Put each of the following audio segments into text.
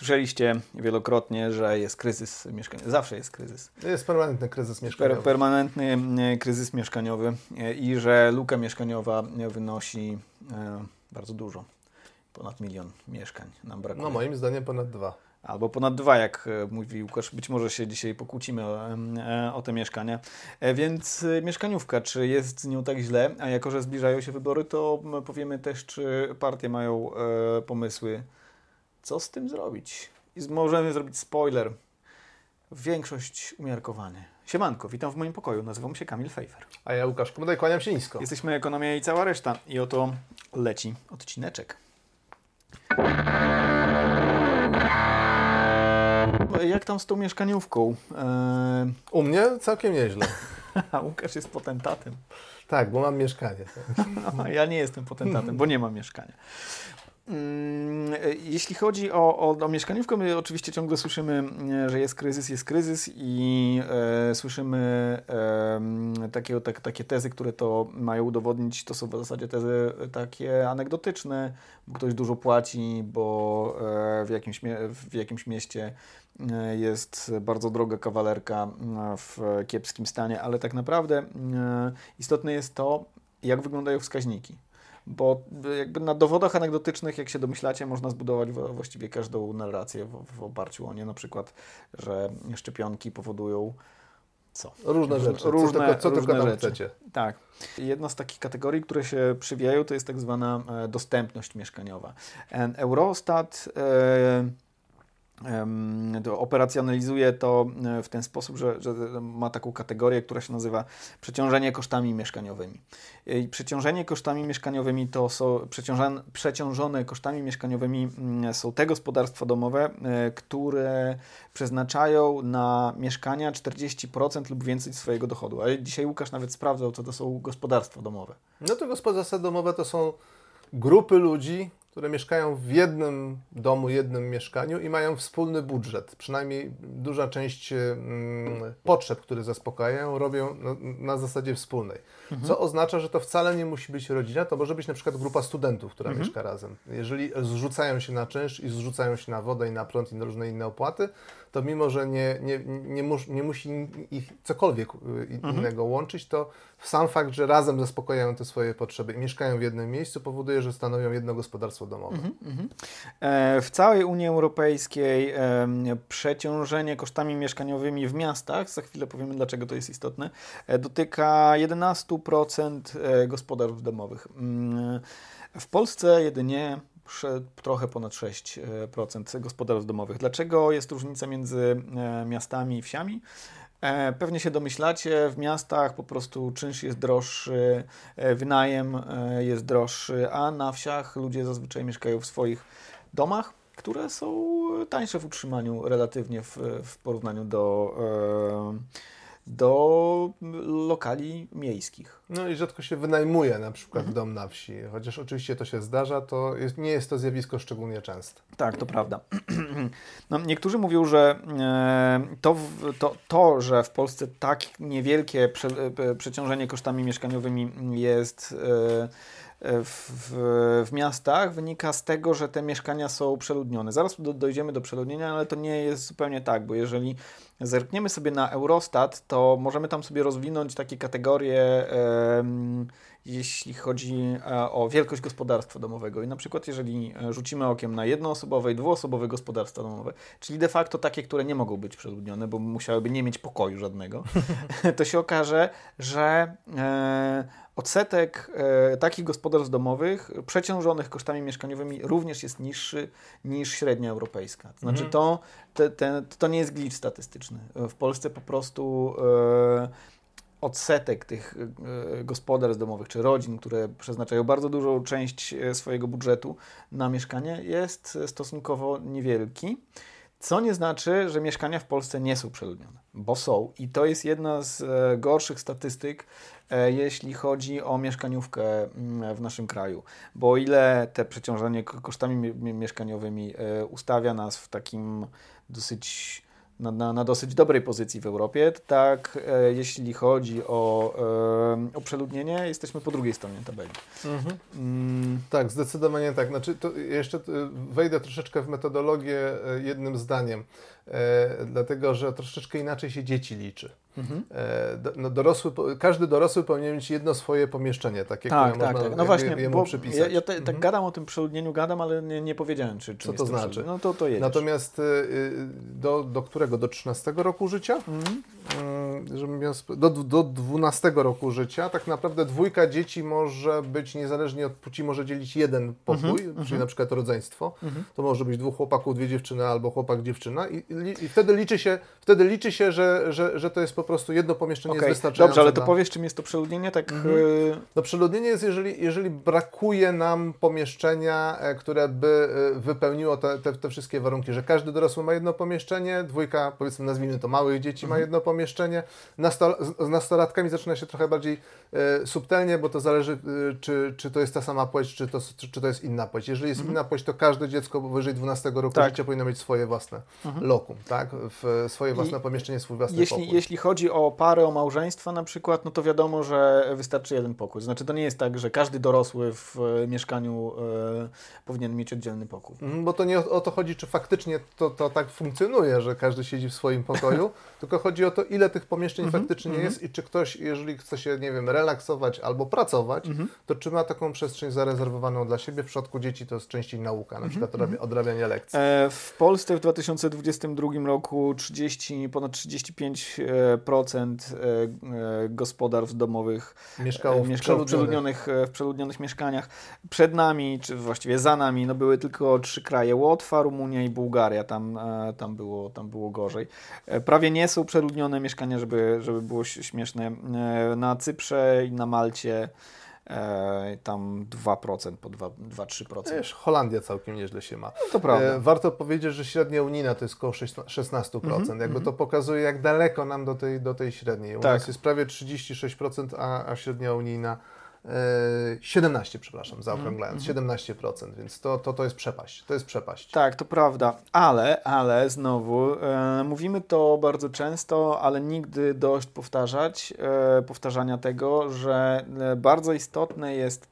Słyszeliście wielokrotnie, że jest kryzys mieszkaniowy. Zawsze jest kryzys. Jest permanentny kryzys mieszkaniowy. Per, permanentny e, kryzys mieszkaniowy e, i że luka mieszkaniowa wynosi e, bardzo dużo. Ponad milion mieszkań nam brakuje. No moim zdaniem ponad dwa. Albo ponad dwa, jak mówi Łukasz. Być może się dzisiaj pokłócimy o, o te mieszkania. Więc mieszkaniówka, czy jest z nią tak źle? A jako, że zbliżają się wybory, to powiemy też, czy partie mają pomysły co z tym zrobić? I możemy zrobić spoiler. Większość umiarkowanie. Siemanko, witam w moim pokoju. Nazywam się Kamil Fejfer. A ja Łukasz Kumodaj, kłaniam się nisko. Jesteśmy Ekonomia i cała reszta. I oto leci odcineczek. Jak tam z tą mieszkaniówką? Eee... U mnie całkiem nieźle. A Łukasz jest potentatem. Tak, bo mam mieszkanie. ja nie jestem potentatem, bo nie mam mieszkania. Mm, jeśli chodzi o, o, o mieszkaniówkę, my oczywiście ciągle słyszymy, że jest kryzys, jest kryzys i e, słyszymy e, takie, tak, takie tezy, które to mają udowodnić. To są w zasadzie tezy takie anegdotyczne, bo ktoś dużo płaci, bo e, w, jakimś, w jakimś mieście e, jest bardzo droga kawalerka w kiepskim stanie, ale tak naprawdę e, istotne jest to, jak wyglądają wskaźniki bo jakby na dowodach anegdotycznych, jak się domyślacie, można zbudować właściwie każdą narrację w, w oparciu o nie, na przykład, że szczepionki powodują co? Różne rzeczy. Różne, co tylko, co różne tylko rzeczy. chcecie. Tak. Jedna z takich kategorii, które się przywijają, to jest tak zwana e, dostępność mieszkaniowa. Eurostat e, operacjonalizuje to e, w ten sposób, że, że, ma taką kategorię, która się nazywa przeciążenie kosztami mieszkaniowymi. I przeciążenie kosztami mieszkaniowymi to są przeciążone, przeciążone kosztami mieszkaniowymi mm, są te gospodarstwa domowe, e, które przeznaczają na mieszkania 40% lub więcej swojego dochodu. Ale dzisiaj Łukasz nawet sprawdzał, co to są gospodarstwa domowe. No to gospodarstwa domowe to są grupy ludzi, które mieszkają w jednym domu, jednym mieszkaniu i mają wspólny budżet. Przynajmniej duża część mm, potrzeb, które zaspokajają, robią na, na zasadzie wspólnej. Mhm. Co oznacza, że to wcale nie musi być rodzina, to może być na przykład grupa studentów, która mhm. mieszka razem. Jeżeli zrzucają się na czynsz i zrzucają się na wodę i na prąd i na różne inne opłaty, to mimo, że nie, nie, nie, mus, nie musi ich cokolwiek y, mhm. innego łączyć, to sam fakt, że razem zaspokajają te swoje potrzeby i mieszkają w jednym miejscu, powoduje, że stanowią jedno gospodarstwo domowe. Mhm, mhm. E, w całej Unii Europejskiej e, przeciążenie kosztami mieszkaniowymi w miastach, za chwilę powiemy dlaczego to jest istotne, e, dotyka 11% e, gospodarstw domowych. Mm, w Polsce jedynie trochę ponad 6% gospodarstw domowych. Dlaczego jest różnica między e, miastami i wsiami? E, pewnie się domyślacie, w miastach po prostu czynsz jest droższy, e, wynajem jest droższy, a na wsiach ludzie zazwyczaj mieszkają w swoich domach, które są tańsze w utrzymaniu relatywnie w, w porównaniu do do lokali miejskich. No i rzadko się wynajmuje na przykład mhm. dom na wsi, chociaż oczywiście to się zdarza, to jest, nie jest to zjawisko szczególnie częste. Tak, to prawda. No, niektórzy mówią, że e, to, to, to, że w Polsce tak niewielkie prze, e, przeciążenie kosztami mieszkaniowymi jest e, w, w, miastach wynika z tego, że te mieszkania są przeludnione. Zaraz do, dojdziemy do przeludnienia, ale to nie jest zupełnie tak, bo jeżeli zerkniemy sobie na Eurostat, to możemy tam sobie rozwinąć takie kategorie, jeśli chodzi e, o wielkość gospodarstwa domowego. I na przykład, jeżeli e, rzucimy okiem na jednoosobowe i dwuosobowe gospodarstwa domowe, czyli de facto takie, które nie mogą być przeludnione, bo musiałyby nie mieć pokoju żadnego, to się okaże, że e, odsetek takich gospodarstw domowych przeciążonych kosztami mieszkaniowymi również jest niższy niż średnia europejska. To znaczy, mhm. to, te, te, to nie jest glitch statystyczny. W Polsce po prostu odsetek tych e, gospodarstw domowych czy rodzin, które przeznaczają bardzo dużą część e, swojego budżetu na mieszkanie, jest stosunkowo niewielki. Co nie znaczy, że mieszkania w Polsce nie są przeludnione, bo są. I to jest jedna z e, gorszych statystyk, jeśli chodzi o mieszkaniówkę mm, w naszym kraju. Bo ile te przeciążenie kosztami mieszkaniowymi ustawia nas w takim dosyć na, na, na dosyć dobrej pozycji w Europie, tak e, jeśli chodzi o, e, o przeludnienie, jesteśmy po drugiej stronie tabeli. Mhm. Mm. Tak, zdecydowanie tak. Znaczy, to jeszcze e, wejdę troszeczkę w metodologię e, jednym zdaniem, e, dlatego że troszeczkę inaczej się dzieci liczy. Mhm. E, no, dorosły, każdy dorosły powinien mieć jedno swoje pomieszczenie, takie, tak, które tak, można tak. No właśnie, jemu przypisać. Ja, ja te, tak mhm. gadam o tym przeludnieniu, gadam, ale nie, nie powiedziałem, czy, czy Co to znaczy? No to, to jedziesz. Natomiast y, y, do, do którego? Do 13 roku życia? Mhm. Y, do, do 12 roku życia tak naprawdę dwójka dzieci może być, niezależnie od płci, może dzielić jeden pokój, mhm. czyli na przykład rodzeństwo. To może być dwóch chłopaków, dwie dziewczyny albo chłopak, dziewczyna i, i, wtedy liczy się, wtedy liczy się że, że, że to jest po prostu jedno pomieszczenie okay. jest wystarczające. Dobrze, ale to powiesz, czym jest to przeludnienie? Tak, mhm. Y, No przeludnienie jest, jeżeli, jeżeli brakuje nam pomieszczenia, e, które by e, wypełniło te, te, te, wszystkie warunki, że każdy dorosły ma jedno pomieszczenie, dwójka, powiedzmy, nazwijmy to małych dzieci mhm. ma jedno pomieszczenie. Nastol z nastolatkami zaczyna się trochę bardziej e, subtelnie, bo to zależy, e, czy, czy to jest ta sama płeć, czy to, czy, czy to jest inna płeć. Jeżeli jest mhm. inna płeć, to każde dziecko powyżej 12 roku tak. życia powinno mieć swoje własne mhm. Lokum, tak? W, swoje własne I pomieszczenie, swój własny jeśli, pokój. Jeśli chodzi o pary, o małżeństwa na przykład, no to wiadomo, że wystarczy jeden pokój. Znaczy to nie jest tak, że każdy dorosły w e, mieszkaniu e, powinien mieć oddzielny pokój. Mhm, bo to nie o, o, to chodzi, czy faktycznie to, to tak funkcjonuje, że każdy siedzi w swoim pokoju, tylko chodzi o to, ile tych pomieszczeń -hmm, faktycznie -hmm. jest i czy ktoś, jeżeli chce się, nie wiem, relaksować albo pracować, to czy ma taką przestrzeń zarezerwowaną dla siebie. W przypadku dzieci to jest częściej nauka, na mhm, przykład mhm. odrabianie lekcji. E, w Polsce w 2022 roku 30, ponad 35% E, gospodarstw domowych mieszkało, w, mieszkało w, przeludnionych, e, w przeludnionych mieszkaniach. Przed nami, czy właściwie za nami, no były tylko trzy kraje, Łotwa, Rumunia i Bułgaria, tam, e, tam, było, tam było gorzej. Prawie nie są przeludnione mieszkania, żeby, żeby było śmieszne. Na Cyprze i na Malcie E, tam 2%, po 2-3%. Wiesz, Holandia całkiem nieźle się ma. No to prawda. E, warto powiedzieć, że średnia unijna to jest około 16%. Mm -hmm. Jakby to pokazuje, jak daleko nam do tej, do tej średniej. U tak. nas jest prawie 36%, a, a średnia unijna 17, e, przepraszam, zaokrąglając, mm, 17%, więc to, to, to jest przepaść, to jest przepaść. Tak, to prawda, ale, ale znowu, e, mówimy to bardzo często, ale nigdy dość powtarzać, e, powtarzania tego, że e, bardzo istotne jest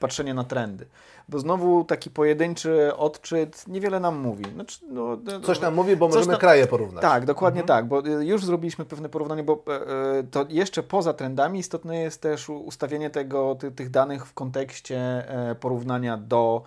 patrzenie na trendy bo znowu taki pojedynczy odczyt niewiele nam mówi. Znaczy, no, no coś nam mówi, bo możemy tam, kraje porównać. Tak, dokładnie mhm. tak, bo y, już zrobiliśmy pewne porównanie, bo e, e, to jeszcze poza trendami istotne jest też ustawienie tego, tych danych w kontekście e, porównania do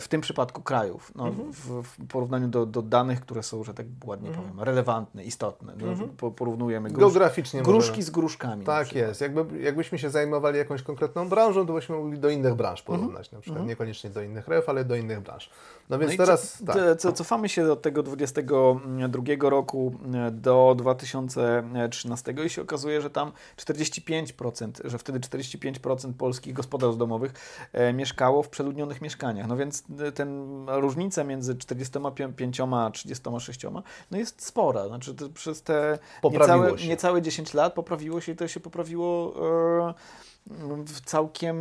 w tym przypadku krajów, no, mhm. w, w, porównaniu do, do, danych, które są, że tak ładnie mhm. powiem, relevantne, istotne. No, mhm. po, porównujemy grusz, Geograficznie gruszki możemy. z gruszkami. Tak jest. Jakby, jakbyśmy się zajmowali jakąś konkretną branżą, to byśmy mogli do innych branż porównać, na przykład mhm. niekoniecznie do innych krajów, ale do innych branż. No więc no teraz... Co, tak. co, cofamy się od tego 22 roku e, do 2013 i się okazuje, że tam 45%, że wtedy 45% polskich gospodarstw domowych e, mieszkało w przeludnionych mieszkaniach. No więc e, ten różnica między 45 a 36 no jest spora. Znaczy przez te niecałe, niecałe 10 lat poprawiło się i to się poprawiło e, w całkiem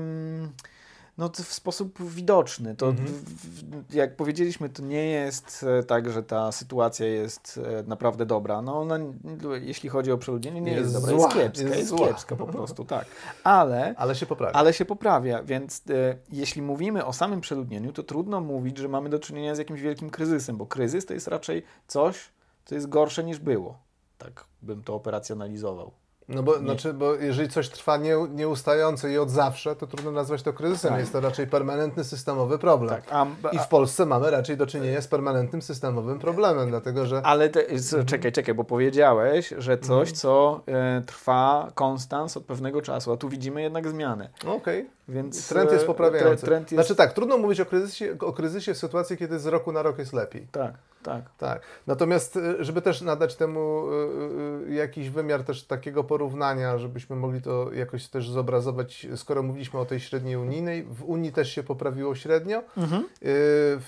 no, w sposób widoczny. To, mhm. jak powiedzieliśmy, to nie jest e, tak, że ta sytuacja jest e, naprawdę dobra. No, ona, jeśli chodzi o przeludnienie, nie jest, jest dobra, zła, jest kiepska, jest, jest kiepska po prostu, tak. Ale, ale się poprawia. Ale się poprawia, więc e, jeśli mówimy o samym przeludnieniu, to trudno mówić, że mamy do czynienia z jakimś wielkim kryzysem, bo kryzys to jest raczej coś, co jest gorsze niż było. Tak bym to operacjonalizował. No bo, znaczy, bo jeżeli coś trwa nie, nieustająco i od zawsze, to trudno nazwać to kryzysem. Tak. Jest to raczej permanentny systemowy problem. Tak. A, a, I w Polsce mamy raczej do czynienia z permanentnym systemowym problemem, dlatego że... Ale te, mhm. czekaj, czekaj, bo powiedziałeś, że coś, mhm. co y, trwa konstans od pewnego czasu, a tu widzimy jednak zmianę. Okej. Okay. Więc trend jest e, poprawiający. Trend jest... Znaczy tak, trudno mówić o kryzysie, o kryzysie w sytuacji, kiedy z roku na rok jest lepiej. Tak. Tak. tak. Natomiast, e, żeby też nadać temu e, jakiś wymiar też takiego porównania, żebyśmy mogli to jakoś też zobrazować, skoro mówiliśmy o tej średniej unijnej, w Unii też się poprawiło średnio. Mhm.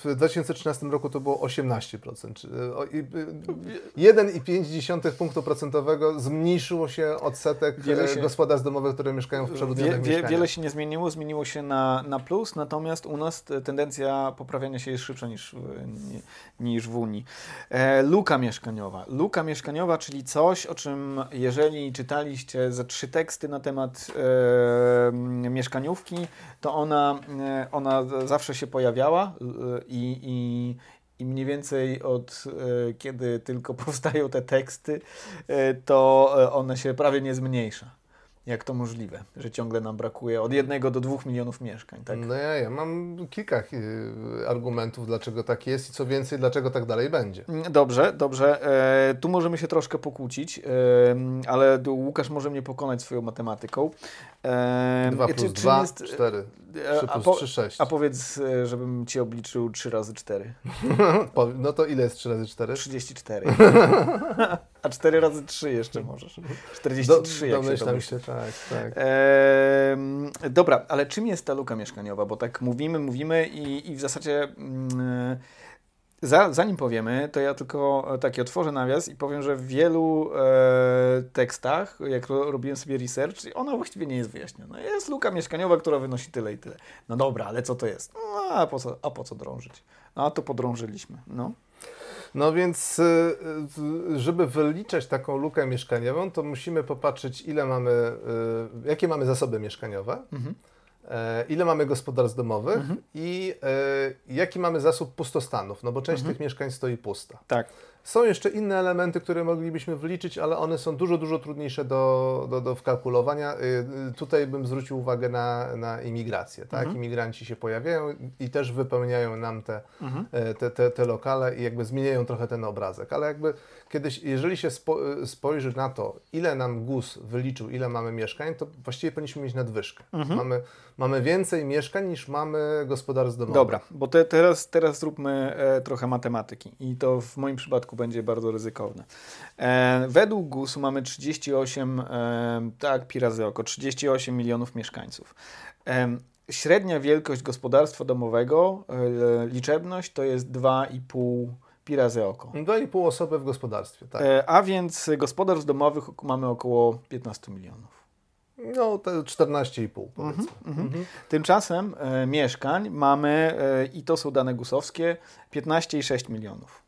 W 2013 roku to było 18%. 1,5 punktu procentowego zmniejszyło się odsetek się, gospodarstw domowych, które mieszkają w przeludnionych wie, wie, Wiele się nie zmieniło zmieniło się na, na plus, natomiast u nas tendencja poprawiania się jest szybsza niż, niż w Unii. E, luka mieszkaniowa. Luka mieszkaniowa, czyli coś, o czym jeżeli czytaliście ze trzy teksty na temat e, mieszkaniówki, to ona, e, ona zawsze się pojawiała i, i i mniej więcej od kiedy tylko powstają te teksty, to one się prawie nie zmniejsza. Jak to możliwe, że ciągle nam brakuje od jednego do dwóch milionów mieszkań, tak? No ja, ja mam kilka y, argumentów, dlaczego tak jest i co więcej, dlaczego tak dalej będzie. Dobrze, dobrze. E, tu możemy się troszkę pokłócić, e, ale Łukasz może mnie pokonać swoją matematyką. E, 2 plus czy, 2, jest, 4. 3 plus po, 3, 6. A powiedz, e, żebym Ci obliczył 3 razy 4. no to ile jest 3 razy 4? 34. a 4 razy 3 jeszcze możesz. 43 Do, jak domyślam się, tak, tak. E, dobra, ale czym jest ta luka mieszkaniowa? Bo tak mówimy, mówimy i, i w zasadzie... Mm, za, zanim powiemy, to ja tylko taki otworzę nawias i powiem, że w wielu e, tekstach, jak robiłem sobie research, ona właściwie nie jest wyjaśniona. Jest luka mieszkaniowa, która wynosi tyle i tyle. No dobra, ale co to jest? No, a, po co, a po co drążyć? No, a to podrążyliśmy. No. No więc, e, e, żeby wyliczać taką lukę mieszkaniową, to musimy popatrzeć, ile mamy, e, jakie mamy zasoby mieszkaniowe. Mhm ile mamy gospodarstw domowych mhm. i e, jaki mamy zasób pustostanów, no bo część mhm. tych mieszkań stoi pusta. Tak. Są jeszcze inne elementy, które moglibyśmy wliczyć, ale one są dużo, dużo trudniejsze do, do, do wkalkulowania. Y, tutaj bym zwrócił uwagę na, na imigrację. Tak? Mhm. Imigranci się pojawiają i też wypełniają nam te, mhm. E, te, te, te lokale i jakby zmieniają trochę ten obrazek. Ale jakby kiedyś, jeżeli się spo, spojrzy na to, ile nam GUS wyliczył, ile mamy mieszkań, to właściwie powinniśmy mieć nadwyżkę. Mhm. Mamy, mamy więcej mieszkań niż mamy gospodarstw domowych. Dobra, bo te, teraz, teraz zróbmy e, trochę matematyki i to w moim przypadku będzie bardzo ryzykowne. E, według GUS-u mamy 38, e, tak, pi razy oko, 38 milionów mieszkańców. E, średnia wielkość gospodarstwa domowego, e, liczebność to jest 2,5 pi razy oko. 2,5 osoby w gospodarstwie, tak. E, a więc gospodarstw domowych mamy około 15 milionów. No, te 14,5 powiedzmy. Mhm, mhm. Tymczasem e, mieszkań mamy, e, i to są dane gusowskie, 15,6 milionów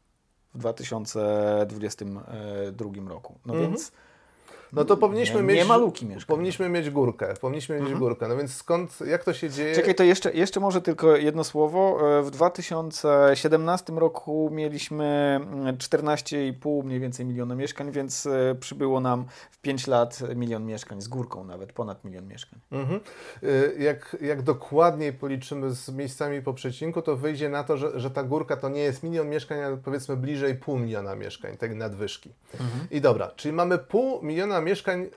w 2022 roku. No mhm. więc no to powinniśmy nie, mieć. Nie ma luki mieszkań. Powinniśmy mieć górkę. Powinniśmy mieć mhm. górkę. No więc skąd, jak to się dzieje? Czekaj, to jeszcze, jeszcze może tylko jedno słowo. E, w 2017 roku mieliśmy 14,5 mm, mniej więcej miliona mieszkań, więc e, przybyło nam w 5 lat milion mieszkań, z górką nawet, ponad milion mieszkań. Mhm. E, jak, jak dokładniej policzymy z miejscami po przecinku, to wyjdzie na to, że, że ta górka to nie jest milion mieszkań, ale powiedzmy bliżej pół miliona mieszkań, tej nadwyżki. Mhm. I dobra, czyli mamy pół miliona mieszkań e,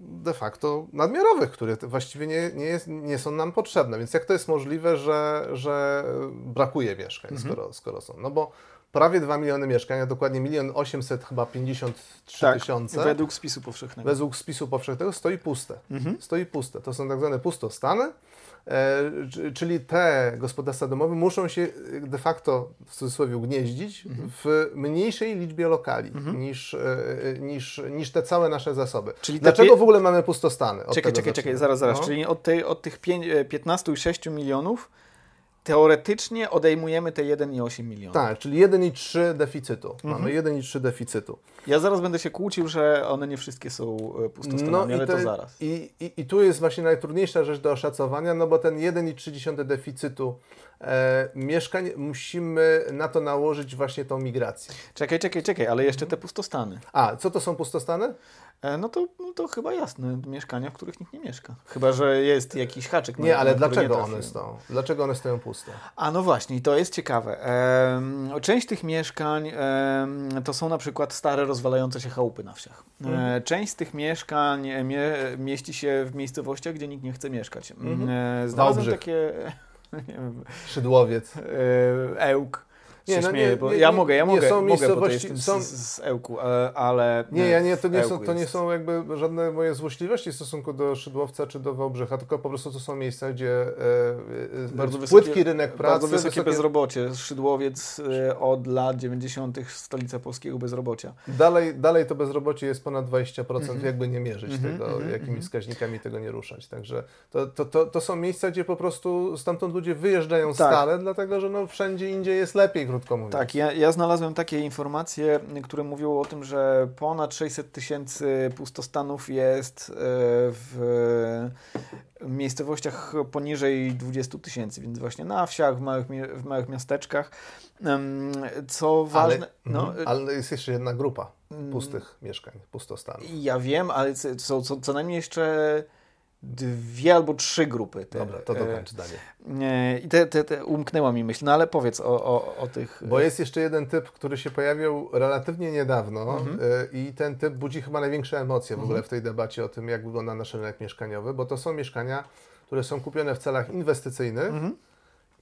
de facto nadmiarowych, które właściwie nie, nie, jest, nie są nam potrzebne. Więc jak to jest możliwe, że, że brakuje mieszkań, mhm. skoro, skoro są? No bo prawie 2 miliony mieszkań, a dokładnie 1 800 chyba 53 tak, tysiące. według spisu powszechnego. Według spisu powszechnego stoi puste. Mhm. Stoi puste. To są tak zwane pustostany. E, czyli te gospodarstwa domowe muszą się de facto w cudzysłowie gnieździć mhm. w mniejszej liczbie lokali mhm. niż, e, niż, niż te całe nasze zasoby. Czyli Dlaczego w ogóle mamy pustostany? Od czekaj, czekaj, czekaj, zaraz, zaraz. No. Czyli od, tej, od tych 15,6 milionów teoretycznie odejmujemy te 1,8 miliona. Tak, czyli 1,3 deficytu. Mhm. Mamy 1,3 deficytu. Ja zaraz będę się kłócił, że one nie wszystkie są e, pustostanami, no ale to, to zaraz. I, i, I tu jest właśnie najtrudniejsza rzecz do oszacowania, no bo ten 1,3 deficytu mieszkań musimy na to nałożyć właśnie tą migrację. Czekaj, czekaj, czekaj, ale jeszcze te pustostany. A, co to są pustostany? E, no to, no to chyba jasne, mieszkania, w których nikt nie mieszka. Chyba, że jest jakiś haczyk. Nie, ale dlaczego nie one stoją? Dlaczego one stoją puste? A no właśnie, to jest ciekawe. część tych mieszkań to są na przykład stare, rozwalające się chałupy na wsiach. Mhm. część z tych mieszkań mie mieści się w miejscowościach, gdzie nikt nie chce mieszkać. Mhm. E, znalazłem takie... Szydłowiec. Ełk nie, no śmieję, nie, bo nie, ja mogę, ja mogę, są mogę, bo to jestem są... z, z Ełku, ale... Nie, ja nie, to nie, są, to nie są jakby żadne moje złośliwości w stosunku do Szydłowca czy do Wałbrzycha, tylko po prostu to są miejsca, gdzie e, e bardzo wysokie, płytki rynek pracy... Bardzo wysokie, wysokie... bezrobocie. Szydłowiec e, od lat 90. stolica polskiego bezrobocia. Dalej, dalej to bezrobocie jest ponad 20%, mm -hmm. jakby nie mierzyć mm -hmm, tego, mm -hmm, jakimi wskaźnikami tego nie ruszać. Także to, to, to, to są miejsca, gdzie po prostu stamtąd ludzie wyjeżdżają tak. stale, dlatego że no, wszędzie indziej jest lepiej krótko mówiąc. Tak, ja, ja znalazłem takie informacje, które mówiły o tym, że ponad 600 tysięcy pustostanów jest e, w miejscowościach poniżej 20 tysięcy, więc właśnie na wsiach, w małych, w małych miasteczkach. Co ważne. Ale, no, mhm. ale jest jeszcze jedna grupa pustych mieszkań, pustostanów. Ja wiem, ale są co, co najmniej jeszcze dwie albo trzy grupy. Te, Dobra, to dokończ. E, I te, te, te umknęła mi myśl, no ale powiedz o, o, o tych... Bo jest jeszcze jeden typ, który się pojawił relatywnie niedawno mhm. E, i ten typ budzi chyba największe emocje w mhm. ogóle w tej debacie o tym, jak wygląda nasz rynek mieszkaniowy, bo to są mieszkania, które są kupione w celach inwestycyjnych, mhm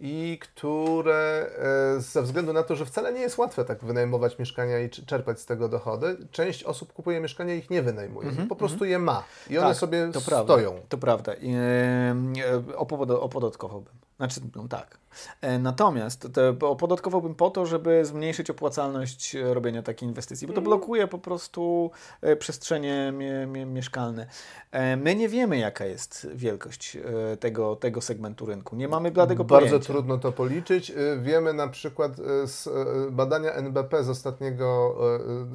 i które e, ze względu na to, że wcale nie jest łatwe tak wynajmować mieszkania i czerpać z tego dochody, część osób kupuje mieszkania i ich nie wynajmuje. Mm -hmm, po prostu mm -hmm. je ma i one tak, sobie to stoją. Prawda, to prawda. I, e, opodatkowałbym. Znaczy, no tak. E, natomiast opodatkowałbym po to, żeby zmniejszyć opłacalność robienia takiej inwestycji, bo to mhm. blokuje po prostu e, przestrzenie mie mie mieszkalne. E, my nie wiemy, jaka jest wielkość tego, tego segmentu rynku. Nie mamy bladego Bardzo pojęcia. trudno to policzyć. Wiemy na przykład z badania NBP z ostatniego,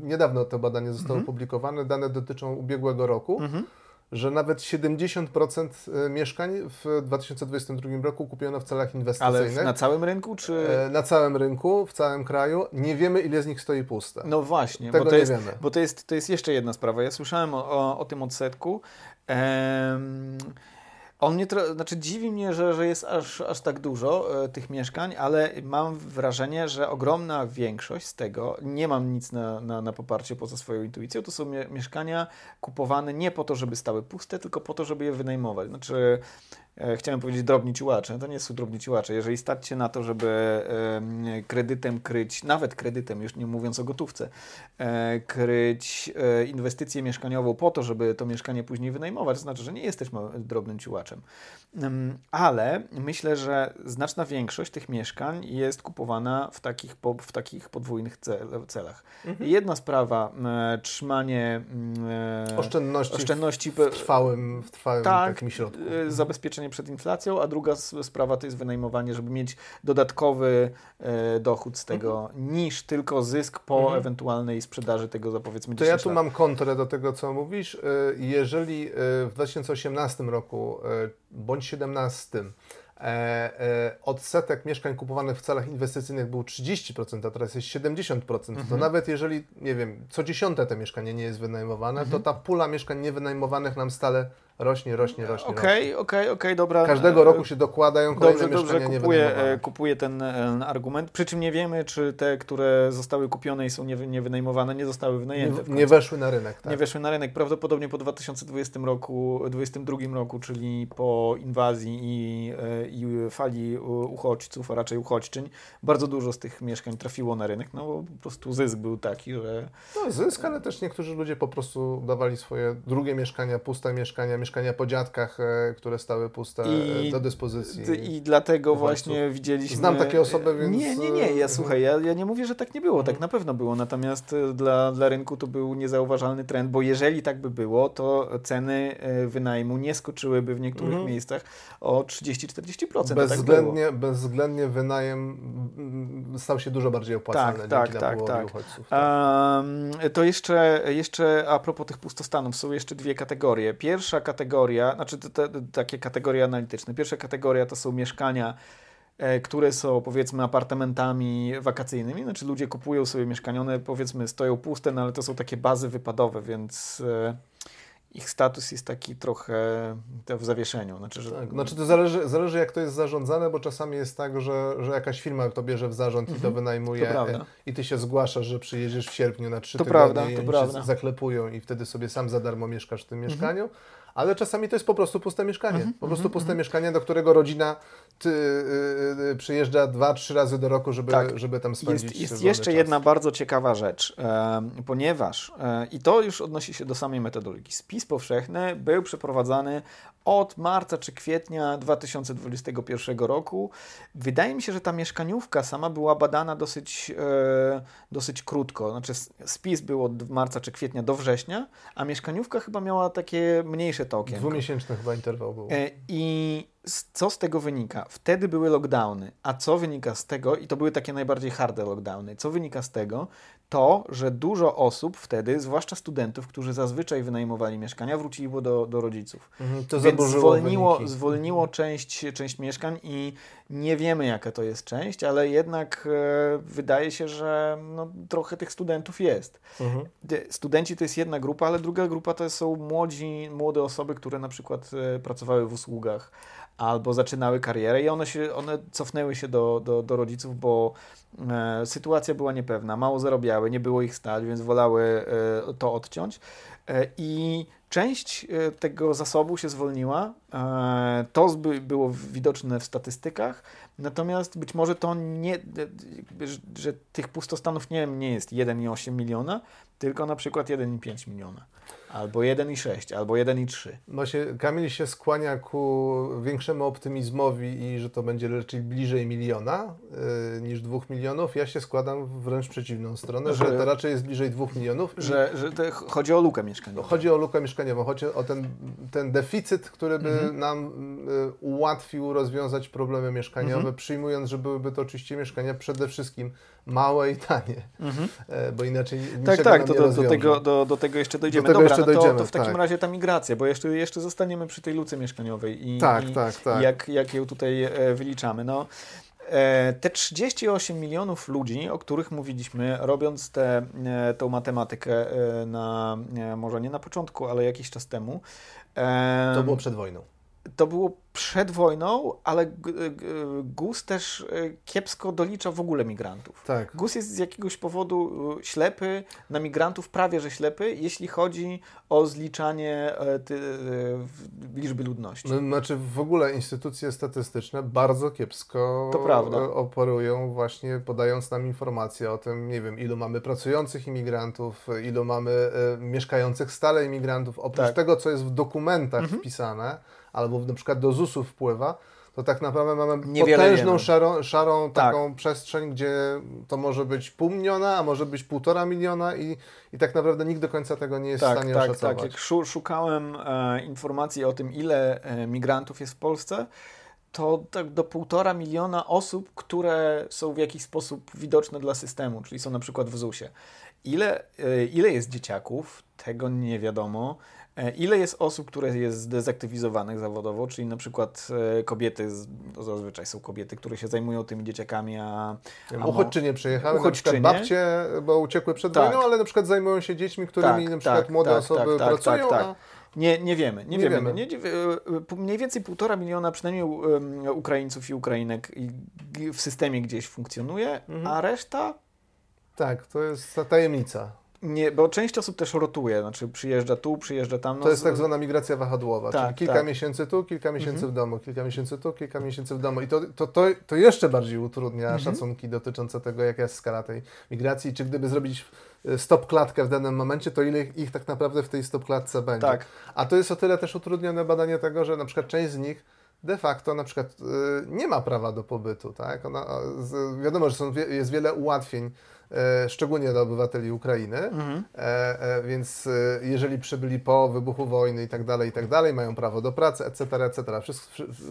niedawno to badanie zostało mhm. opublikowane, dane dotyczą ubiegłego roku. Mhm że nawet 70% e, mieszkań w 2022 roku kupiono w celach inwestycyjnych. Ale na całym rynku, czy? E, na całym rynku, w całym kraju. Nie wiemy, ile z nich stoi puste. No właśnie, Tego bo, to jest, wiemy. bo to jest, to jest jeszcze jedna sprawa. Ja słyszałem o, o, o tym odsetku. Ehm, on mnie, tro... znaczy dziwi mnie, że, że jest aż, aż tak dużo e, tych mieszkań, ale mam wrażenie, że ogromna większość z tego, nie mam nic na, na, na poparcie poza swoją intuicją, to są mie mieszkania kupowane nie po to, żeby stały puste, tylko po to, żeby je wynajmować. Znaczy chciałem powiedzieć drobni ciłacze, to nie są drobni ciłacze. Jeżeli stać się na to, żeby kredytem kryć, nawet kredytem, już nie mówiąc o gotówce, e, kryć e, inwestycję mieszkaniową po to, żeby to mieszkanie później wynajmować, to znaczy, że nie jesteśmy drobnym ciłaczem. Ale myślę, że znaczna większość tych mieszkań jest kupowana w takich, w takich podwójnych celach. Mhm. Jedna sprawa, trzymanie oszczędności, oszczędności w trwałym, w trwałym tak, takim środku. Zabezpieczenie przed inflacją, a druga sprawa to jest wynajmowanie, żeby mieć dodatkowy e, dochód z tego, mhm. niż tylko zysk po mhm. ewentualnej sprzedaży tego za powiedzmy 10 To ja tu lat. mam kontrę do tego, co mówisz. E, jeżeli e, w 2018 roku e, bądź 2017 E, e, odsetek mieszkań kupowanych w celach inwestycyjnych był 30%, a teraz jest 70%, mhm. to nawet jeżeli, nie wiem, co dziesiąte te mieszkanie nie jest wynajmowane, mhm. to ta pula mieszkań niewynajmowanych nam stale rośnie, rośnie, rośnie. Okej, okej, okej, dobra. Każdego roku się dokładają kolejne dobrze, mieszkania dobrze, kupuję, e, kupuję ten argument, przy czym nie wiemy, czy te, które zostały kupione i są niewynajmowane, nie zostały wynajęte. Nie, nie weszły na rynek, tak. Nie weszły na rynek, prawdopodobnie po 2020 roku, 2022 roku, czyli po inwazji i, i fali uchodźców, a raczej uchodźczyń, bardzo dużo z tych mieszkań trafiło na rynek, no bo po prostu zysk był taki, że... No zysk, ale też niektórzy ludzie po prostu dawali swoje drugie mieszkania, puste mieszkania, mieszkania po dziadkach, e, które stały puste I, do dyspozycji. I dlatego właśnie widzieliśmy... Znam takie osoby, więc... Nie, nie, nie, ja słuchaj, ja, ja nie mówię, że tak nie było, tak na pewno było, natomiast e, dla, dla rynku to był niezauważalny trend, bo jeżeli tak by było, to ceny e, wynajmu nie skoczyłyby w niektórych mhm. miejscach o 30-40%. Tak bezwzględnie, tak bezwzględnie wynajem stał się dużo bardziej opłacalny tak, tak, tak, tak. uchodźców. Um, to jeszcze, jeszcze a propos tych pustostanów, są jeszcze dwie kategorie. Pierwsza kategoria, znaczy te, te, takie kategorie analityczne. Pierwsza kategoria to są mieszkania, e, które są powiedzmy apartamentami wakacyjnymi, znaczy ludzie kupują sobie mieszkania, one powiedzmy stoją puste, no ale to są takie bazy wypadowe, więc e, ich status jest taki trochę w zawieszeniu. Znaczy, że... tak, znaczy to zależy, zależy jak to jest zarządzane, bo czasami jest tak, że, że jakaś firma to bierze w zarząd mhm. i to mhm. wynajmuje to i ty się zgłaszasz, że przyjedziesz w sierpniu na trzy to tygodnie prawda, i to prawda. zaklepują i wtedy sobie sam za darmo mieszkasz w tym mhm. Ale czasami to jest po prostu puste mieszkanie. -hmm, po prostu -hmm. puste mieszkanie, do którego rodzina ty, y, przyjeżdża dwa, trzy razy do roku, żeby, tak. żeby tam spędzić Jest, jest jeszcze czas. jedna bardzo ciekawa rzecz, e, ponieważ, e, i to już odnosi się do samej metodologii, spis powszechny był przeprowadzany od marca czy kwietnia 2021 roku. Wydaje mi się, że ta mieszkaniówka sama była badana dosyć, e, dosyć krótko. Znaczy spis był od marca czy kwietnia do września, a mieszkaniówka chyba miała takie mniejsze tokiem. Dwumiesięczny chyba interwał był. E, I co z tego wynika? Wtedy były lockdowny, a co wynika z tego, i to były takie najbardziej harde lockdowny, co wynika z tego? To, że dużo osób wtedy, zwłaszcza studentów, którzy zazwyczaj wynajmowali mieszkania, wróciło do, do rodziców. Mhm, to Więc zwolniło, wyniki. zwolniło część, część mieszkań i nie wiemy, jaka to jest część, ale jednak e, wydaje się, że no, trochę tych studentów jest. Mhm. De- Studenci to jest jedna grupa, ale druga grupa to są młodzi, młode osoby, które na przykład e, pracowały w usługach albo zaczynały karierę i one, się, one cofnęły się do, do, do rodziców, bo e, sytuacja była niepewna, mało zarabiały, nie było ich stać, więc wolały e, to odciąć. E, I część e, tego zasobu się zwolniła. E, To było widoczne w statystykach. Natomiast być może to nie, że- że tych pustostanów nie, nie jest 1,8 miliona, tylko na przykład 1,5 miliona. Albo 1,6, albo 1,3. Właśnie Kamil się skłania ku większemu optymizmowi i że to będzie raczej bliżej miliona y, niż dwóch milionów. Ja się składam w wręcz przeciwną stronę, że, Że- to raczej jest bliżej dwóch milionów. Że, że chodzi o lukę mieszkaniową. Chodzi o lukę mieszkaniową, chodzi o ten, ten deficyt, który by Mhm. nam y, ułatwił rozwiązać problemy mieszkaniowe, Mhm. przyjmując, że byłyby to oczywiście mieszkania przede wszystkim małe i tanie, Mhm. e, bo inaczej Tak, tak, to do, do, tego, do, do tego jeszcze dojdziemy. tego Dobra, jeszcze no to, dojdziemy, to w takim tak. razie ta migracja, bo jeszcze, jeszcze zostaniemy przy tej luce mieszkaniowej i, Tak, i, tak, tak. jak, jak ją tutaj e, wyliczamy. No, e, te 38 milionów ludzi, o których mówiliśmy, robiąc tę tą matematykę na, może nie na początku, ale jakiś czas temu, To było przed wojną. To było przed wojną, ale GUS też e, kiepsko dolicza w ogóle migrantów. Tak. GUS jest z jakiegoś powodu y, ślepy, na migrantów prawie że ślepy, jeśli chodzi o zliczanie e, e, liczby ludności. No, Znaczy w ogóle instytucje statystyczne bardzo kiepsko e, operują właśnie podając nam informacje o tym, nie wiem, ilu mamy pracujących imigrantów, e, ilu mamy e, mieszkających stale imigrantów. Oprócz Tak. tego, co jest w dokumentach Mhm. wpisane, albo na przykład do ZUS-u wpływa, to tak naprawdę mamy Niewiele potężną, wiemy. szarą, szarą Tak. taką przestrzeń, gdzie to może być pół miliona, a może być półtora miliona i, i tak naprawdę nikt do końca tego nie jest w Tak, stanie tak, oszacować. tak. Jak szu- szukałem e, informacji o tym, ile e, migrantów jest w Polsce, to tak do półtora miliona osób, które są w jakiś sposób widoczne dla systemu, czyli są na przykład w ZUS-ie. Ile, e, ile jest dzieciaków? Tego nie wiadomo. E, Ile jest osób, które jest zdezaktywizowanych zawodowo, czyli na przykład e, kobiety, no zazwyczaj są kobiety, które się zajmują tymi dzieciakami, a, a Uchodźczynie przyjechały, Uchodźczynie. na przykład babcie, bo uciekły przed Tak. wojną, ale na przykład zajmują się dziećmi, którymi Tak, na przykład tak, młode tak, osoby tak, tak, pracują, tak, tak. a Nie, nie wiemy, nie, Nie wiemy. wiemy. Nie, e, mniej więcej półtora miliona przynajmniej Ukraińców i Ukrainek w systemie gdzieś funkcjonuje, Mhm. a reszta tak, to jest ta tajemnica. Nie, bo część osób też rotuje, znaczy przyjeżdża tu, przyjeżdża tam. No, To jest tak zwana migracja wahadłowa, Tak, czyli kilka tak. miesięcy tu, kilka miesięcy Mhm. w domu, kilka miesięcy tu, kilka miesięcy w domu. I to, to, to, to jeszcze bardziej utrudnia Mhm. szacunki dotyczące tego, jaka jest skala tej migracji. Czy gdyby zrobić e, stop klatkę w danym momencie, to ile ich, tak naprawdę w tej stop klatce będzie. Tak, A to jest o tyle też utrudnione badanie tego, że na przykład część z nich de facto na przykład y, nie ma prawa do pobytu, tak? Ona, wiadomo, że są, jest wiele ułatwień, szczególnie dla obywateli Ukrainy, mhm. e, e, więc e, jeżeli przybyli po wybuchu wojny i tak dalej, i tak dalej, mają prawo do pracy, etc., etc.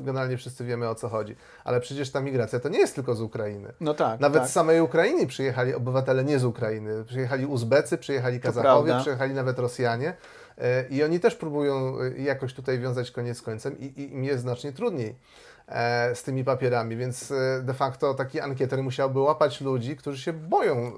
Generalnie wszyscy wiemy o co chodzi. Ale przecież ta migracja to nie jest tylko z Ukrainy. no tak. Nawet tak. z samej Ukrainy przyjechali obywatele nie z Ukrainy. Przyjechali Uzbecy, przyjechali Kazachowie, przyjechali nawet Rosjanie. E, I oni też próbują e, jakoś tutaj wiązać koniec z końcem i, i im jest znacznie trudniej e, z tymi papierami, więc e, de facto taki ankieter musiałby łapać ludzi, którzy się boją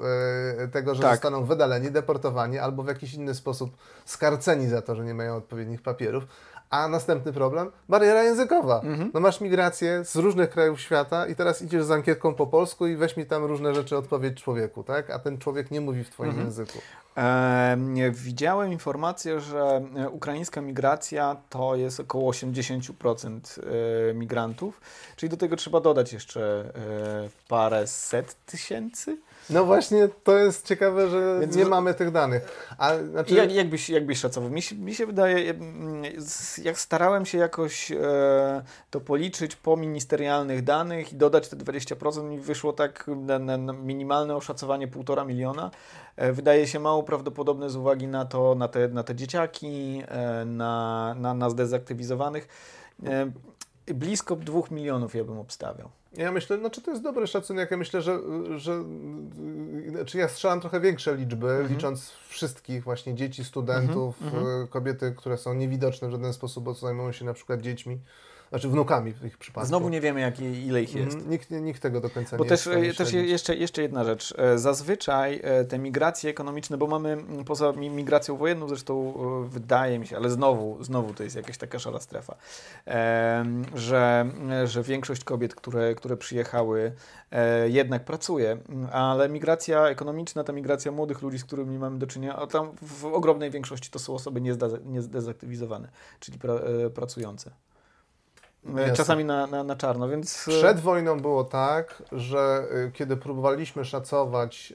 e, tego, że Tak. zostaną wydaleni, deportowani albo w jakiś inny sposób skarceni za to, że nie mają odpowiednich papierów. A następny problem? Bariera językowa. Mhm. No masz migrację z różnych krajów świata i teraz idziesz z ankietką po polsku i weź mi tam różne rzeczy odpowiedź człowieku, tak? A ten człowiek nie mówi w twoim Mhm. języku. E, widziałem informację, że e, ukraińska migracja to jest około 80% e, migrantów, czyli do tego trzeba dodać jeszcze e, parę set tysięcy. No właśnie, to jest ciekawe, że Więc nie w- mamy tych danych. A, znaczy, Jak, jak, byś, jak byś szacował? Mi się, mi się wydaje, jak starałem się jakoś e, to policzyć po ministerialnych danych i dodać te 20%, mi wyszło tak na, na, na minimalne oszacowanie 1,5 miliona. E, wydaje się mało prawdopodobne z uwagi na to, na te, na te dzieciaki, e, na, na, na zdezaktywizowanych. Blisko 2 milionów ja bym obstawiał. Ja myślę, znaczy to jest dobry szacunek. Ja myślę, że, że znaczy ja strzelam trochę większe liczby, mhm. licząc wszystkich właśnie dzieci, studentów, mhm. mhm. kobiety, które są niewidoczne w żaden sposób, bo zajmują się na przykład dziećmi znaczy wnukami w ich przypadku. Znowu nie wiemy, jak, ile ich jest. Mm, nikt, nikt tego do końca bo nie też, jest. Bo też jeszcze, jeszcze jedna rzecz. E, zazwyczaj e, te migracje ekonomiczne, bo mamy poza migracją wojenną, zresztą e, wydaje mi się, ale znowu, znowu to jest jakaś taka szara strefa, że, że większość kobiet, które, które przyjechały, jednak pracuje, ale migracja ekonomiczna, ta migracja młodych ludzi, z którymi mamy do czynienia, a tam w ogromnej większości to są osoby niezdezaktywizowane, czyli pra, pracujące. Jasne. czasami na, na, na czarno, więc... E, Przed wojną było tak, że e, kiedy próbowaliśmy szacować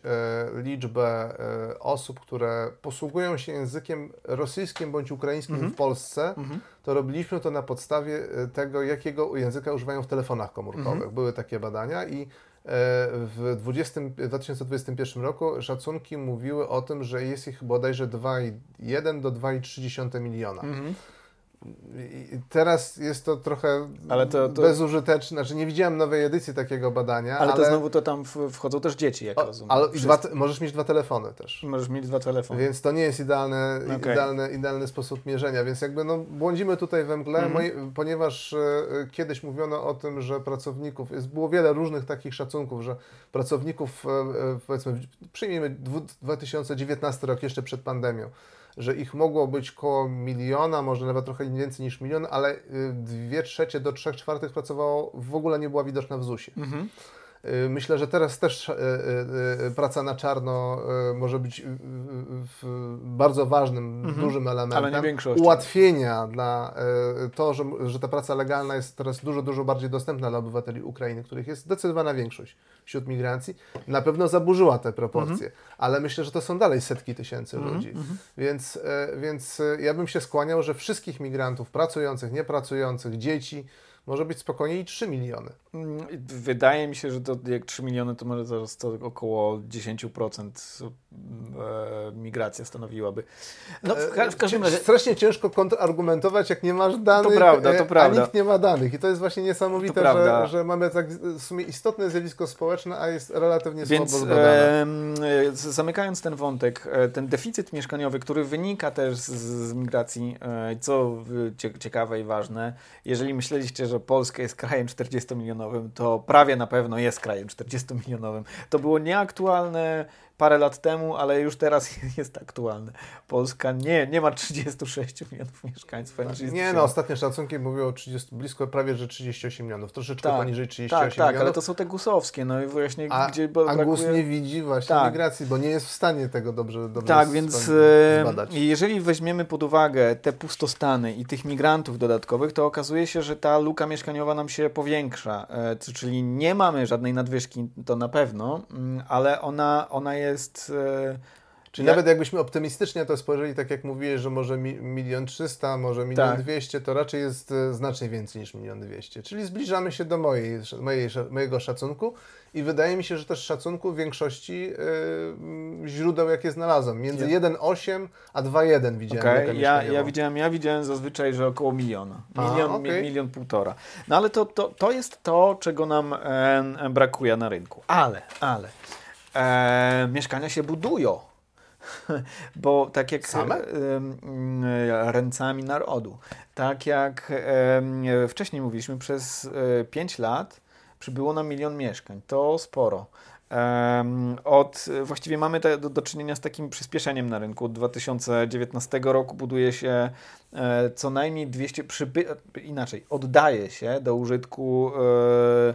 e, liczbę e, osób, które posługują się językiem rosyjskim bądź ukraińskim -hmm. w Polsce, -hmm. to robiliśmy to na podstawie tego, jakiego języka używają w telefonach komórkowych. -hmm. Były takie badania i w 20, 2021 roku szacunki mówiły o tym, że jest ich bodajże 2,1 do 2,3 miliona. -hmm. Teraz jest to trochę ale to, to... bezużyteczne, znaczy nie widziałem nowej edycji takiego badania. Ale, ale... to znowu to tam wchodzą też dzieci, jak o, rozumiem. Ale dwa, możesz mieć dwa telefony też. Możesz mieć dwa telefony. Więc to nie jest idealny, okay. idealny, idealny sposób mierzenia, więc jakby no, błądzimy tutaj we mgle, mm -hmm. ponieważ e, kiedyś mówiono o tym, że pracowników, jest, było wiele różnych takich szacunków, że pracowników, e, e powiedzmy, przyjmijmy 2019 rok, jeszcze przed pandemią, że ich mogło być koło miliona, może nawet trochę więcej niż milion, ale y, dwie trzecie do trzech czwartych pracowało, w ogóle nie była widoczna w ZUS-ie. Mhm. Y, myślę, że teraz też y, y, praca na czarno może być bardzo ważnym, mhm. dużym elementem ułatwienia dla to, że, że ta praca legalna jest teraz dużo, dużo bardziej dostępna dla obywateli Ukrainy, których jest zdecydowana większość wśród migracji. Na pewno zaburzyła te proporcje, mhm. ale myślę, że to są dalej setki tysięcy mhm. ludzi. Mhm. Więc, więc ja bym się skłaniał, że wszystkich migrantów pracujących, niepracujących, dzieci, może być spokojniej 3 miliony. Mm, wydaje mi się, że to jak 3 miliony, to może to, to około 10% e, migracja stanowiłaby. No, w, w każdym razie... Strasznie ciężko kontrargumentować, jak nie masz danych, to prawda, to prawda. a nikt nie ma danych. I to jest właśnie niesamowite, że, że mamy tak w sumie istotne zjawisko społeczne, a jest relatywnie Więc, słabo zbadane. E, zamykając ten wątek, ten deficyt mieszkaniowy, który wynika też z, z migracji, e, co ciekawe i ważne, jeżeli myśleliście, że Polska jest krajem 40-milionowym, to prawie na pewno jest krajem 40-milionowym. To było nieaktualne lat temu, ale już teraz jest aktualne. Polska nie, nie ma 36 milionów mieszkańców. Nie, no ostatnie szacunki mówią o 30, blisko prawie, że 38 milionów, troszeczkę tak, poniżej 38 tak, tak, milionów. Tak, ale to są te gusowskie, no i właśnie a, gdzie brakuje... A GUS nie widzi właśnie tak. migracji, bo nie jest w stanie tego dobrze, dobrze Tak, więc zbadać. jeżeli weźmiemy pod uwagę te pustostany i tych migrantów dodatkowych, to okazuje się, że ta luka mieszkaniowa nam się powiększa, e, czyli nie mamy żadnej nadwyżki, to na pewno, mm, ale ona, ona jest jest... E, nawet jakbyśmy optymistycznie to spojrzeli, tak jak mówiłeś, że może milion trzysta, może milion tak. dwieście, to raczej jest e, znacznie więcej niż milion dwieście. Czyli zbliżamy się do mojej, mojej, mojego szacunku i wydaje mi się, że też szacunku większości yy, źródeł, jakie znalazłem. Między ja. 1,8 a 2,1 widziałem. Okay. Ja, ja, widziałem, ja widziałem zazwyczaj, że około miliona. Milion, a, okay. milion półtora. No ale to, to, to jest to, czego nam e, brakuje na rynku. Ale, ale e, mieszkania się budują. Bo tak jak Same? E, ręcami narodu, tak jak e, wcześniej mówiliśmy, przez e, 5 lat przybyło nam milion mieszkań. To sporo. Od, właściwie mamy te, do, do, czynienia z takim przyspieszeniem na rynku. Od 2019 roku buduje się e, co najmniej 200, przyby, inaczej, oddaje się do użytku e,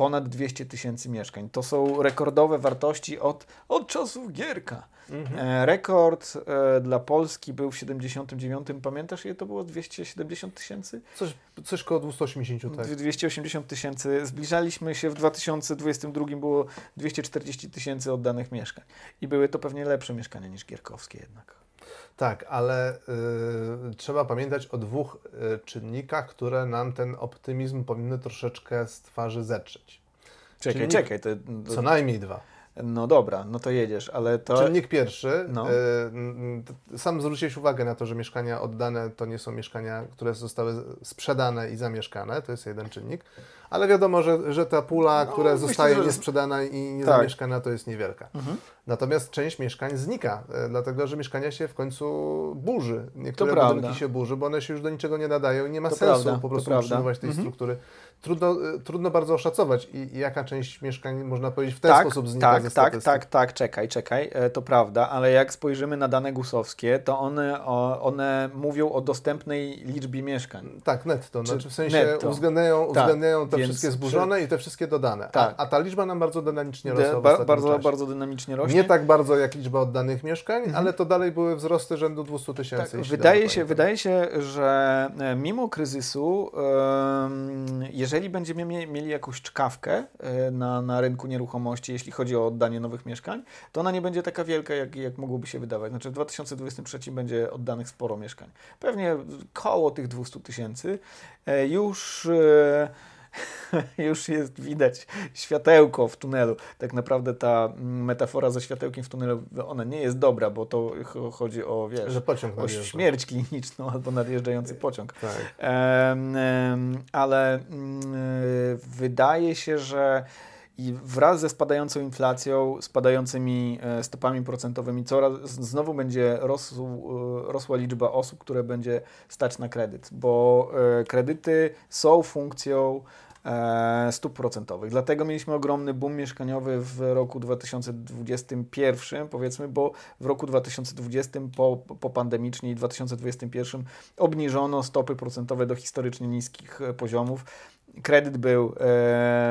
ponad 200 tysięcy mieszkań. To są rekordowe wartości od, od czasów Gierka. Mhm. E, rekord e, dla Polski był w 79, pamiętasz ile to było? 270 tysięcy? Coś, coś koło 280, tak. 280 tysięcy. Zbliżaliśmy się w 2022 było 240 tysięcy oddanych mieszkań. I były to pewnie lepsze mieszkania niż Gierkowskie jednak. Tak, ale y, trzeba pamiętać o dwóch y, czynnikach, które nam ten optymizm powinny troszeczkę z twarzy zetrzeć. Czekaj, Czynnik, czekaj. To, to... Co najmniej dwa. No dobra, no to jedziesz, ale to... Czynnik pierwszy. No. E, sam zwróciłeś uwagę na to, że mieszkania oddane to nie są mieszkania, które zostały sprzedane i zamieszkane. To jest jeden czynnik. Ale wiadomo, że, że ta pula, No, która myślę, zostaje że- niesprzedana i Tak. niezamieszkana, to jest niewielka. Mhm. Natomiast część mieszkań znika, e, dlatego że mieszkania się w końcu burzy. Niektóre prawda. budynki się burzy, bo one się już do niczego nie nadają i nie ma To sensu prawda, po to prostu prawda. utrzymywać tej Mhm. struktury. Trudno, e, trudno bardzo oszacować i, i jaka część mieszkań, można powiedzieć, w ten tak, sposób znika tak, ze tak, statystyk. tak, tak, czekaj, czekaj, e, to prawda, ale jak spojrzymy na dane gusowskie, to one, o, one mówią o dostępnej liczbie mieszkań. Tak, netto. Czy Znaczy w sensie netto. uwzględniają, Tak, uwzględniają te więc wszystkie zburzone i te wszystkie dodane. Tak. A, a ta liczba nam bardzo dynamicznie rosła ba, bardzo, czasie. bardzo dynamicznie rośnie. Nie tak bardzo jak liczba oddanych mieszkań, Mhm. ale to dalej były wzrosty rzędu 200 tysięcy. Tak, wydaje, się, pamiętam. wydaje się, że e, mimo kryzysu, em, jeżeli będziemy mie- mieli jakąś czkawkę e, na, na rynku nieruchomości, jeśli chodzi o oddanie nowych mieszkań, to ona nie będzie taka wielka, jak, jak mogłoby się wydawać. Znaczy w 2023 będzie oddanych sporo mieszkań. Pewnie koło tych 200 tysięcy. E, Już... e, Już jest widać światełko w tunelu. Tak naprawdę ta metafora ze światełkiem w tunelu, ona nie jest dobra, bo to ch- chodzi o, wiesz, Że pociąg o śmierć kliniczną albo nadjeżdżający pociąg. Tak. Em, ale y, wydaje się, że i wraz ze spadającą inflacją, spadającymi e, stopami procentowymi, coraz znowu będzie rosł, e, rosła liczba osób, które będzie stać na kredyt, bo e, kredyty są funkcją stóp procentowych. Dlatego mieliśmy ogromny boom mieszkaniowy w roku 2021, powiedzmy, bo w roku 2020 po, po pandemicznie i 2021 obniżono stopy procentowe do historycznie niskich poziomów. Kredyt był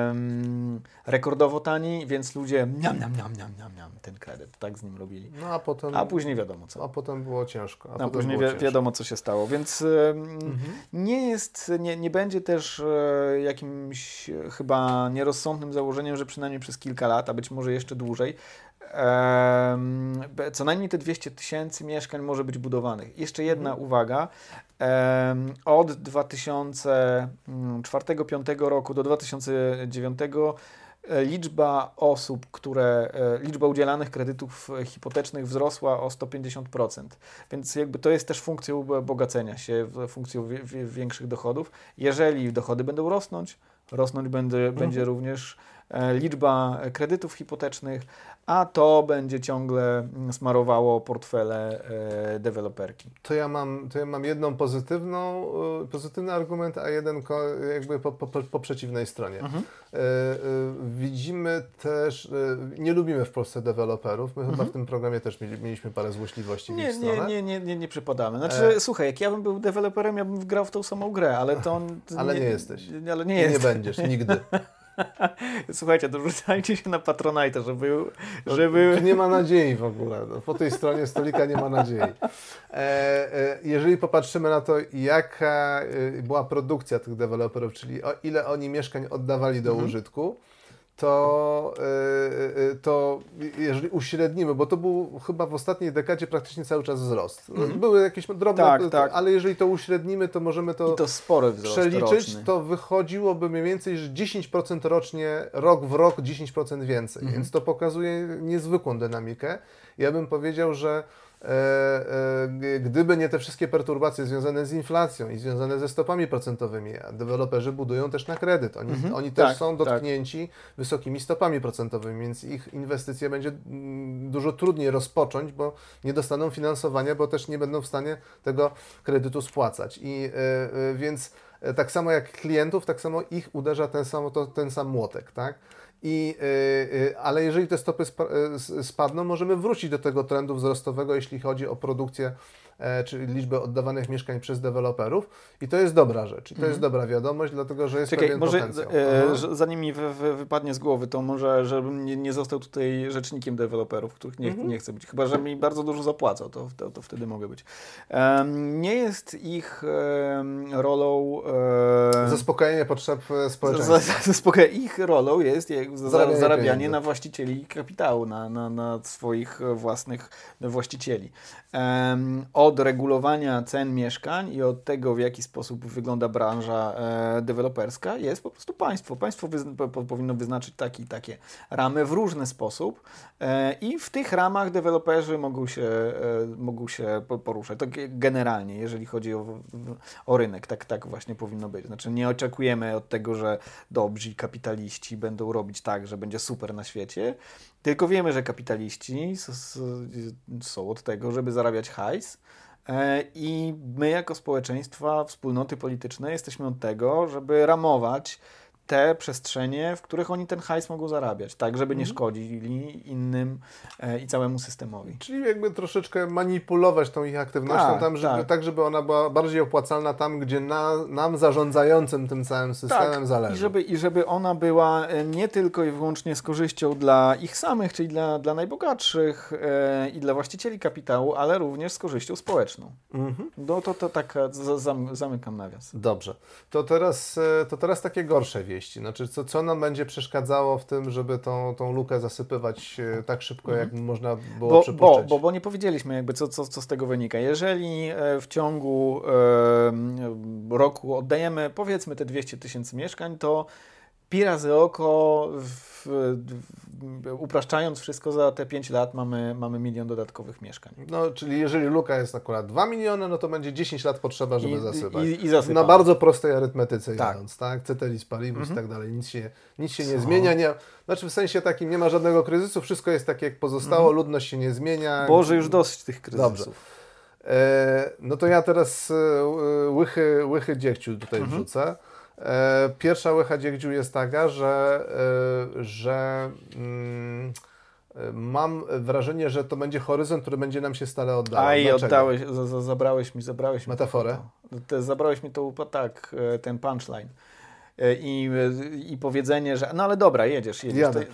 em, rekordowo tani, więc ludzie niam, niam, niam, niam, niam, niam, ten kredyt, tak z nim robili. No a potem, A później wiadomo co. a potem było ciężko. A, A potem później wi- ciężko. wiadomo, co się stało, więc em, Mhm. nie jest, nie, nie będzie też e, jakimś chyba nierozsądnym założeniem, że przynajmniej przez kilka lat, a być może jeszcze dłużej, co najmniej te 200 tysięcy mieszkań może być budowanych. Jeszcze jedna Mhm. uwaga. Od 2004-2005 roku do 2009 e, liczba osób, które, e, liczba udzielanych kredytów e, hipotecznych wzrosła o 150%. Więc jakby to jest też funkcją bogacenia się, funkcją wi- wi- większych dochodów. Jeżeli dochody będą rosnąć, rosnąć będzie, będzie również liczba kredytów hipotecznych, a to będzie ciągle smarowało portfele e, deweloperki. To ja mam, to ja mam jedną pozytywną, y, pozytywny argument, a jeden jakby po, po, po, przeciwnej stronie. Mhm. Widzimy też, nie lubimy w Polsce deweloperów. My chyba Mhm. w tym programie też mieli, mieliśmy parę złośliwości w Nie, ich nie, stronę. nie, nie, nie, nie przypadamy. Znaczy, E. słuchaj, jak ja bym był deweloperem, ja bym grał w tą samą grę, ale to... on- Ale nie jesteś. Ale nie nie jest. będziesz, nigdy. Słuchajcie, dorzucajcie się na Patronite, żeby... żeby... Tu nie ma nadziei w ogóle. No, po tej stronie stolika nie ma nadziei. E, e, jeżeli popatrzymy na to, jaka e, była produkcja tych deweloperów, czyli o ile oni mieszkań oddawali do Mhm. użytku, to, e, e, to jeżeli uśrednimy, bo to był chyba w ostatniej dekadzie praktycznie cały czas wzrost. Mhm. Były jakieś drobne, Tak, tak. ale jeżeli to uśrednimy, to możemy to, I to spory wzrost przeliczyć, roczny. to wychodziłoby mniej więcej, że 10% rocznie, rok w rok 10% więcej. Mhm. Więc to pokazuje niezwykłą dynamikę. Ja bym powiedział, że gdyby nie te wszystkie perturbacje związane z inflacją i związane ze stopami procentowymi, a deweloperzy budują też na kredyt. Oni, Mhm. oni też Tak, są tak. dotknięci wysokimi stopami procentowymi, więc ich inwestycje będzie mm, dużo trudniej rozpocząć, bo nie dostaną finansowania, bo też nie będą w stanie tego kredytu spłacać. I e, e, więc e, tak samo jak klientów, tak samo ich uderza ten sam, to, ten sam młotek, tak? I, e, e, ale jeżeli te stopy s- spadną, możemy wrócić do tego trendu wzrostowego, jeśli chodzi o produkcję, czyli liczbę oddawanych mieszkań przez deweloperów. I to jest dobra rzecz. I to jest dobra wiadomość, dlatego że jest Mhm. Czekaj, pewien może potencjał. e, Aha. że- zanim mi wy, wy, wypadnie z głowy, to może, żebym nie, nie został tutaj rzecznikiem deweloperów, których nie, Mhm. nie chcę być. Chyba, że mi bardzo dużo zapłacą, to, to, to wtedy mogę być. Em, nie jest ich em, rolą... em, Zaspokojenie potrzeb e, społeczeństwa. za- zaspokaj- ich rolą jest jak za- Zarabianie zarabianie na właścicieli kapitału, na, na, na swoich e, własnych właścicieli. Em, od od regulowania cen mieszkań i od tego, w jaki sposób wygląda branża e, deweloperska, jest po prostu państwo. Państwo wyz- po, po, powinno wyznaczyć takie i takie ramy w różny sposób e, i w tych ramach deweloperzy mogą się, e, mogą się po- poruszać. Ge- generalnie, jeżeli chodzi o, o rynek, tak, tak właśnie powinno być. Znaczy nie oczekujemy od tego, że dobrzy kapitaliści będą robić tak, że będzie super na świecie, tylko wiemy, że kapitaliści są od tego, żeby zarabiać hajs. E, I my, jako społeczeństwa, wspólnoty polityczne, jesteśmy od tego, żeby ramować te przestrzenie, w których oni ten hajs mogą zarabiać, tak, żeby nie szkodzili innym e, i całemu systemowi. Czyli jakby troszeczkę manipulować tą ich aktywnością, Tak, tam, żeby, tak. tak. żeby ona była bardziej opłacalna tam, gdzie na, nam zarządzającym tym całym systemem zależy. Tak, I żeby, I żeby ona była e, nie tylko i wyłącznie z korzyścią dla ich samych, czyli dla, dla najbogatszych e, i dla właścicieli kapitału, ale również z korzyścią społeczną. Mhm. No to, to tak za- zam, zamykam nawias. Dobrze. To teraz, e, to teraz takie gorsze wieści. Znaczy, co, co nam będzie przeszkadzało w tym, żeby tą, tą lukę zasypywać e, tak szybko, jak można było Mhm. Bo, bo, przypuszczać? bo, bo nie powiedzieliśmy jakby co, co, co z tego wynika. Jeżeli e, w ciągu e, roku oddajemy powiedzmy te 200 tysięcy mieszkań, to pi razy oko, w, w, upraszczając wszystko za te 5 lat mamy, mamy milion dodatkowych mieszkań. No, czyli jeżeli luka jest akurat 2 miliony, no to będzie 10 lat potrzeba, żeby I- zasypać. i- i zasypać. Na bardzo prostej arytmetyce Tak. jadąc, tak? Ceteris paribus Mhm. i tak dalej. Nic się, nic się nie zmienia. Nie, znaczy w sensie takim nie ma żadnego kryzysu, wszystko jest tak jak pozostało, ludność się nie zmienia. Mhm. Boże, już dosyć tych kryzysów. Dobrze. E, no to ja teraz e, e, łychy, łychy dziegciu tutaj Mhm. wrzucę. E, pierwsza łycha dziegciu jest taka, że, e, że mm, e, mam wrażenie, że to będzie horyzont, który będzie nam się stale oddawał. Aj, Dlaczego? oddałeś, za, za, zabrałeś mi, zabrałeś mi. Metaforę? To, to, zabrałeś mi to, tak, ten punchline. E, I, I powiedzenie, że no ale dobra, jedziesz, jedziesz. Jadę.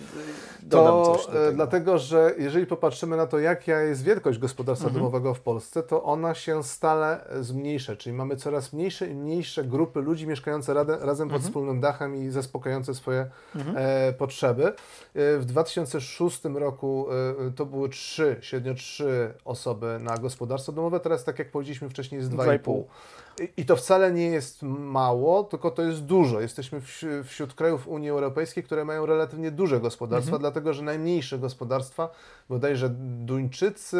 To, e, do e, tego. dlatego, że jeżeli popatrzymy na to, jaka jest wielkość gospodarstwa Mhm. domowego w Polsce, to ona się stale zmniejsza, czyli mamy coraz mniejsze i mniejsze grupy ludzi mieszkające razem pod Mhm. wspólnym dachem i zaspokajające swoje Mhm. e, potrzeby. W 2006 roku e, to były trzy, średnio trzy osoby na gospodarstwo domowe, teraz tak jak powiedzieliśmy wcześniej jest 2,5. 2,5. I- to wcale nie jest mało, tylko to jest dużo. Jesteśmy wś- wśród krajów Unii Europejskiej, które mają relatywnie duże gospodarstwa, dlatego że najmniejsze gospodarstwa, bodajże Duńczycy,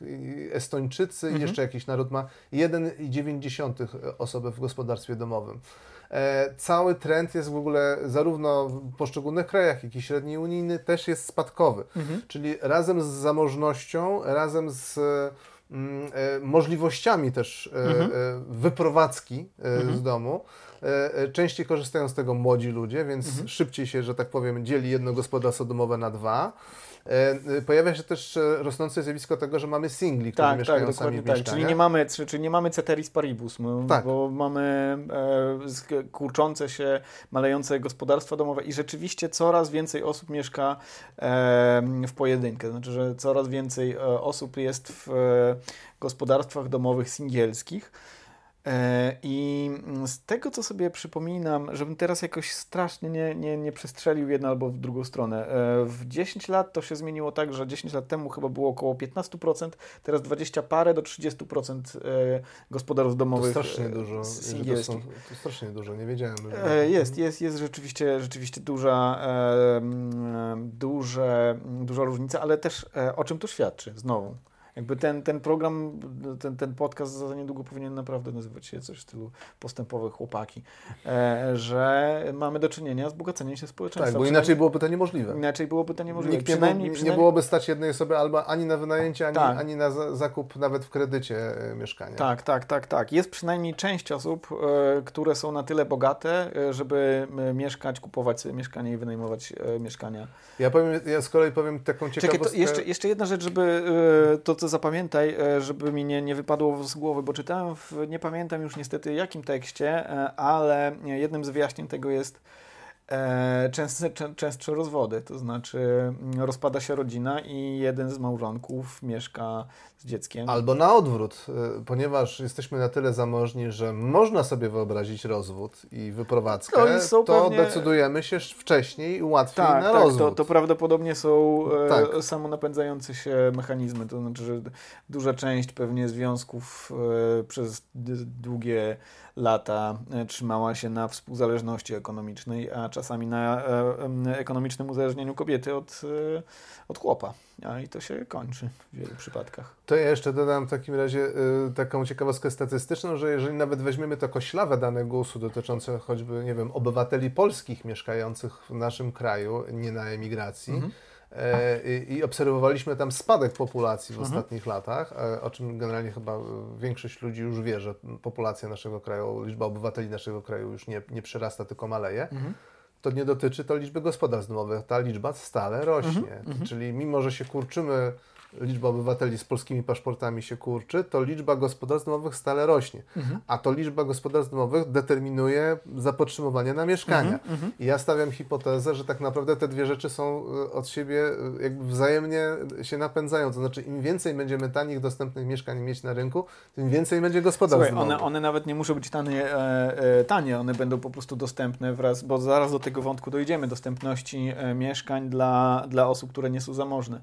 i Estończycy i jeszcze jakiś naród ma 1,9 osoby w gospodarstwie domowym. E, cały trend jest w ogóle zarówno w poszczególnych krajach, jak i średni unijny też jest spadkowy. Mhm. Czyli razem z zamożnością, razem z możliwościami też e, Mhm. e, wyprowadzki e, z domu. E, e, częściej korzystają z tego młodzi ludzie, więc Mhm. szybciej się, że tak powiem, dzieli jedno gospodarstwo domowe na dwa. E, e, Pojawia się też e, rosnące zjawisko tego, że mamy singli, którzy Tak, mieszkają tak, sami w tak. Czyli nie mamy, czy- czyli nie mamy ceteris paribus, Tak. bo mamy e, kurczące się, malejące gospodarstwa domowe i rzeczywiście coraz więcej osób mieszka e, w pojedynkę. Znaczy, że coraz więcej osób jest w gospodarstwach domowych singielskich. E, I z tego, co sobie przypominam, żebym teraz jakoś strasznie nie, nie, nie przestrzelił w jedną albo w drugą stronę. E, W 10 lat to się zmieniło tak, że 10 lat temu chyba było około 15%, teraz 20 parę do 30% e, gospodarstw To domowych strasznie e, dużo. To, są, to strasznie dużo, nie wiedziałem. że- Jest, jest, jest rzeczywiście, rzeczywiście duża, duże, duża różnica, ale też o czym to świadczy? Znowu. Jakby ten, ten program, ten, ten podcast za niedługo powinien naprawdę nazywać się coś w stylu postępowe chłopaki, e, że mamy do czynienia z bogaceniem się społeczeństwa. Tak, bo inaczej byłoby to niemożliwe. Inaczej byłoby to niemożliwe. Nikt nie, przynajmniej, nie przynajmniej, byłoby stać jednej osoby albo ani na wynajęcie, ani, Tak. ani na za, zakup nawet w kredycie e, mieszkania. Tak, tak, tak, tak. Jest przynajmniej część osób, e, które są na tyle bogate, żeby mieszkać, kupować sobie mieszkanie i wynajmować mieszkania. Ja, powiem, ja z kolei powiem taką Czekaj, ciekawostkę. to jeszcze, jeszcze jedna rzecz, żeby to co zapamiętaj, e, żeby mi nie, nie wypadło z głowy, bo czytałem w, nie pamiętam już niestety jakim tekście, e, ale jednym z wyjaśnień tego jest e, częstsze, częstsze rozwody, to znaczy mm, rozpada się rodzina i jeden z małżonków mieszka z dzieckiem. Albo na odwrót, e, ponieważ jesteśmy na tyle zamożni, że można sobie wyobrazić rozwód i wyprowadzkę, to, to pewnie... decydujemy się wcześniej i łatwiej tak, na tak, rozwód. To, to prawdopodobnie są e, tak. samonapędzające się mechanizmy, to znaczy, że duża część pewnie związków e, przez długie lata e, trzymała się na współzależności ekonomicznej, a czasami na e, ekonomicznym uzależnieniu kobiety od, e, od chłopa. A i to się kończy w wielu przypadkach. To ja jeszcze dodam w takim razie taką ciekawostkę statystyczną, że jeżeli nawet weźmiemy to koślawe dane GUS-u dotyczące choćby, nie wiem, obywateli polskich mieszkających w naszym kraju, nie na emigracji, mhm E, i obserwowaliśmy tam spadek populacji w mhm. ostatnich latach, e, o czym generalnie chyba większość ludzi już wie, że populacja naszego kraju, liczba obywateli naszego kraju już nie, nie przyrasta, tylko maleje. Mhm. To nie dotyczy to liczby gospodarstw domowych. Ta liczba stale rośnie. Mhm. Czyli mimo, że się kurczymy liczba obywateli z polskimi paszportami się kurczy, to liczba gospodarstw domowych stale rośnie. Mhm. A to liczba gospodarstw domowych determinuje zapotrzebowanie na mieszkania. Mhm, mhm. I ja stawiam hipotezę, że tak naprawdę te dwie rzeczy są e, od siebie e, jakby wzajemnie się napędzają. To znaczy, im więcej będziemy tanich, dostępnych mieszkań mieć na rynku, tym więcej będzie gospodarstw Słuchaj, one, one nawet nie muszą być tanie, e, e, tanie, one będą po prostu dostępne wraz, bo zaraz do tego wątku dojdziemy, dostępności e, mieszkań dla, dla osób, które nie są zamożne.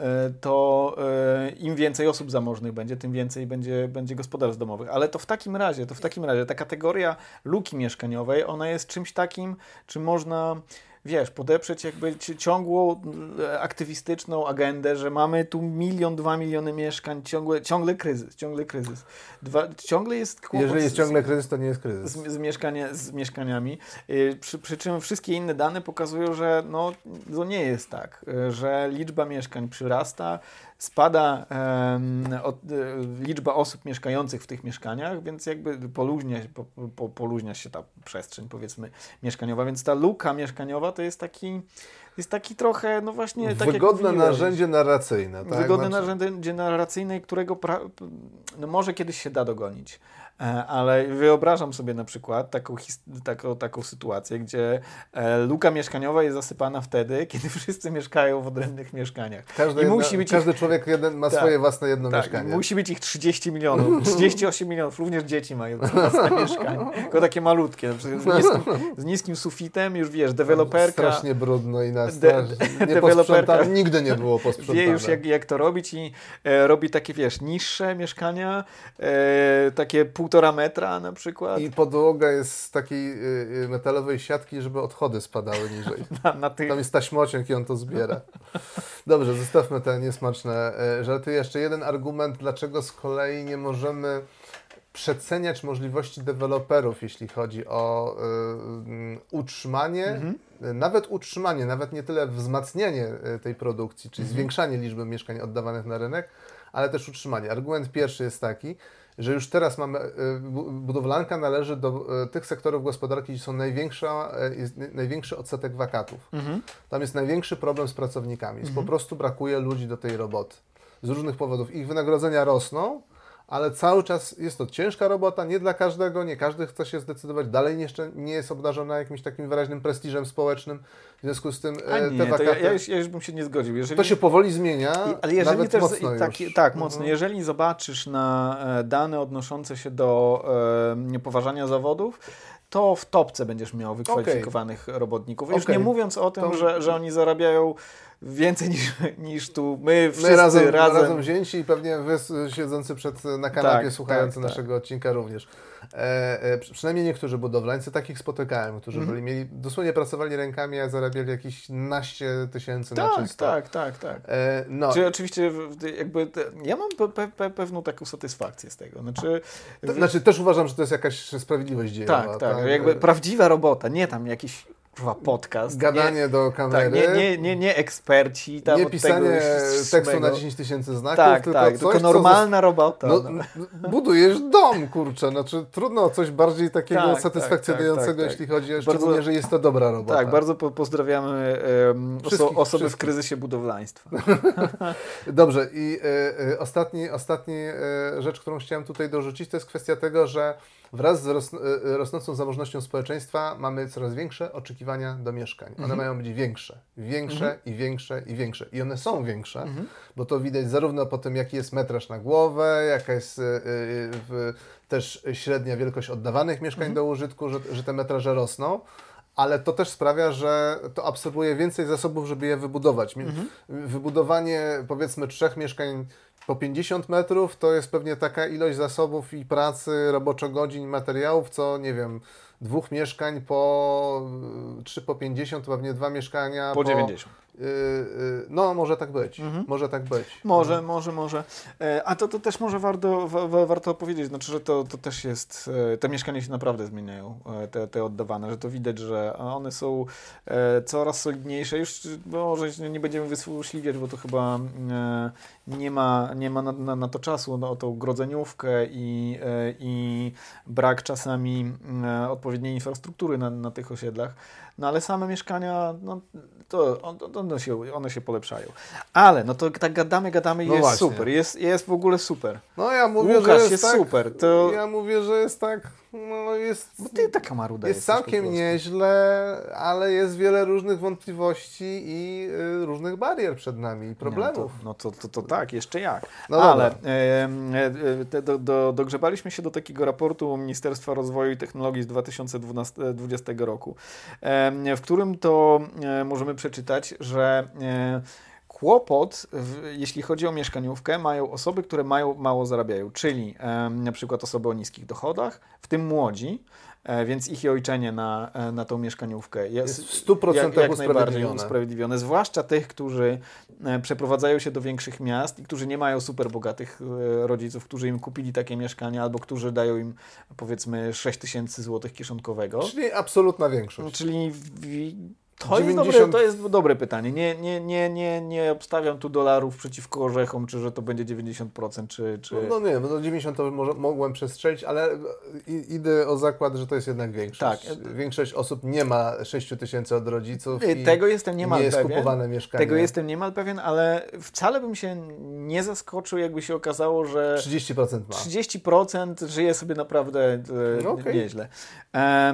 E, to e, im więcej osób zamożnych będzie, tym więcej będzie, będzie gospodarstw domowych. Ale to w takim razie, to w takim razie ta kategoria luki mieszkaniowej, ona jest czymś takim, czym można wiesz, podeprzeć jakby ciągłą e, aktywistyczną agendę, że mamy tu milion, dwa miliony mieszkań, ciągle, ciągle kryzys, ciągle kryzys. Dwa, ciągle jest kłopot Jeżeli jest ciągle kryzys, to nie jest kryzys. Z, z, z mieszkaniami. E, przy, przy, czym wszystkie inne dane pokazują, że no, to nie jest tak, e, że liczba mieszkań przyrasta, spada od, liczba osób mieszkających w tych mieszkaniach, więc jakby poluźnia, po, po, poluźnia się ta przestrzeń, powiedzmy, mieszkaniowa, więc ta luka mieszkaniowa to jest taki jest taki trochę, no właśnie... Tak Wygodne narzędzie narracyjne. Tak? Wygodne znaczy... narzędzie narracyjne, którego pra... no może kiedyś się da dogonić. E, ale wyobrażam sobie na przykład taką, taką, taką sytuację, gdzie e, luka mieszkaniowa jest zasypana wtedy, kiedy wszyscy mieszkają w odrębnych mieszkaniach. Każdy, I musi być każdy ich, człowiek jeden, ma tak, swoje własne jedno tak, mieszkanie. Musi być ich 30 milionów, 38 milionów, również dzieci mają własne mieszkanie. Tylko takie malutkie, z niskim, z niskim sufitem, już wiesz, deweloperka... Strasznie brudno i na de, deweloperka nigdy nie było posprzątane. Wie już jak, jak to robić i e, robi takie, wiesz, niższe mieszkania, e, takie pół półtora metra na przykład. I podłoga jest z takiej y, y, metalowej siatki, żeby odchody spadały niżej. na, na tych... Tam jest taśmociąg i on to zbiera. Dobrze, zostawmy te niesmaczne e, żarty. Jeszcze jeden argument, dlaczego z kolei nie możemy przeceniać możliwości deweloperów, jeśli chodzi o y, utrzymanie, mhm. nawet utrzymanie, nawet nie tyle wzmacnianie e, tej produkcji, czyli mhm. zwiększanie liczby mieszkań oddawanych na rynek, ale też utrzymanie. Argument pierwszy jest taki, że już teraz mamy, e, budowlanka należy do e, tych sektorów gospodarki, gdzie są największa, jest największy odsetek wakatów. Mhm. Tam jest największy problem z pracownikami. Mhm. Po prostu brakuje ludzi do tej roboty. Z różnych powodów. Ich wynagrodzenia rosną, ale cały czas jest to ciężka robota, nie dla każdego, nie każdy chce się zdecydować, dalej jeszcze nie jest obdarzona jakimś takim wyraźnym prestiżem społecznym, w związku z tym A nie, te wakaty... Ja, ja, już, ja, już, bym się nie zgodził. Jeżeli... To się powoli zmienia, ale jeżeli nawet też, mocno tak, tak, mocno. Mhm. Jeżeli zobaczysz na e, dane odnoszące się do e, niepoważania zawodów, to w topce będziesz miał wykwalifikowanych okay. robotników. Już okay. nie mówiąc o tym, to... że, że oni zarabiają więcej niż, niż tu my wszyscy my razem, razem. razem wzięci i pewnie wy siedzący przed, na kanapie tak, słuchający tak, naszego tak. odcinka również. E, e, przynajmniej niektórzy budowlańcy, takich spotykałem, którzy mm -hmm. byli, mieli, dosłownie pracowali rękami, a zarabiali jakieś naście tysięcy tak, na czysto. Tak, tak, tak. E, no. Czyli oczywiście jakby te, ja mam pe, pe, pewną taką satysfakcję z tego. Znaczy, to, znaczy też uważam, że to jest jakaś sprawiedliwość dziejowa. Tak, tak. tak? Jakby prawdziwa robota, nie tam jakiś kurwa podcast. Gadanie nie, do kamery. Tak, nie, nie, nie, nie eksperci. Tam nie pisanie tekstu na 10 tysięcy znaków, tak, tylko tak, coś, tylko normalna co... robota. No, no. Budujesz dom, kurczę. Znaczy, trudno coś bardziej takiego tak, tak satysfakcjonującego, tak, tak, jeśli chodzi, o szczególnie, bardzo, że jest to dobra robota. Tak, bardzo po pozdrawiamy um, oso osoby wszystkich. w kryzysie budowlaństwa. Dobrze i y, y, ostatni, ostatni y, rzecz, którą chciałem tutaj dorzucić, to jest kwestia tego, że wraz z ros, e, rosnącą zamożnością społeczeństwa mamy coraz większe oczekiwania do mieszkań. One mają być większe, większe i większe i większe. I one są większe, bo to widać zarówno po tym, jaki jest metraż na głowę, jaka jest w, też średnia wielkość oddawanych mieszkań do użytku, że, że te metraże rosną ale to też sprawia, że to absorbuje więcej zasobów, żeby je wybudować. Mhm. Wybudowanie powiedzmy trzech mieszkań po 50 metrów to jest pewnie taka ilość zasobów i pracy, roboczo-godzin, materiałów, co nie wiem, dwóch mieszkań po 3 po 50, pewnie dwa mieszkania Po 90. Yy, yy, no, może tak być. Może tak być. Może, może, może. E, A to, to też może warto, wa, wa, warto powiedzieć, znaczy, że to, to też jest, e, te mieszkania się naprawdę zmieniają, e, te, te oddawane, że to widać, że one są coraz solidniejsze. Już może nie będziemy wysłuchliwiać, bo to chyba nie ma, nie ma na, na, na to czasu, no, o tą grodzeniówkę i, i brak czasami e, odpowiedniej infrastruktury na, na tych osiedlach. No ale same mieszkania, no to on- one się, one się polepszają. Ale, no to tak gadamy, gadamy i No jest właśnie. super, jest, jest w ogóle super. No ja mówię, Łukasz że jest, jest tak, super, to- Ja mówię, że jest tak, no jest... Bo ty taka maruda Jest całkiem nieźle, ale jest wiele różnych wątpliwości i y, różnych barier przed nami i problemów. No to, no to, to, to tak, jeszcze jak. No Ale e, te, do, do, dogrzebaliśmy się do takiego raportu Ministerstwa Rozwoju i Technologii z 2020 roku, e, w którym to e, możemy przeczytać, że e, Kłopot, jeśli chodzi o mieszkaniówkę, mają osoby, które mają, mało zarabiają, czyli e, na przykład osoby o niskich dochodach, w tym młodzi, e, więc ich ojczenie na, e, na tą mieszkaniówkę jest, Jest w 100% jak, jak najbardziej usprawiedliwione. Zwłaszcza tych, którzy e, przeprowadzają się do większych miast i którzy nie mają super bogatych e, rodziców, którzy im kupili takie mieszkania albo którzy dają im powiedzmy 6 tysięcy złotych kieszonkowego. Czyli absolutna większość. Czyli to, jest 90 dobre, to jest dobre pytanie. Nie, nie, nie, nie, nie obstawiam tu dolarów przeciwko orzechom, czy że to będzie 90%, czy... czy... No, no nie, bo do 90 to może, mogłem przestrzelić, ale i, idę o zakład, że to jest jednak większość. Tak. Większość osób nie ma 6 tysięcy od rodziców i Tego jestem niemal nie jest pewien. kupowane mieszkanie. Tego jestem niemal pewien, ale wcale bym się nie zaskoczył, jakby się okazało, że 30% ma. 30% żyje sobie naprawdę e, No okej. nieźle. E,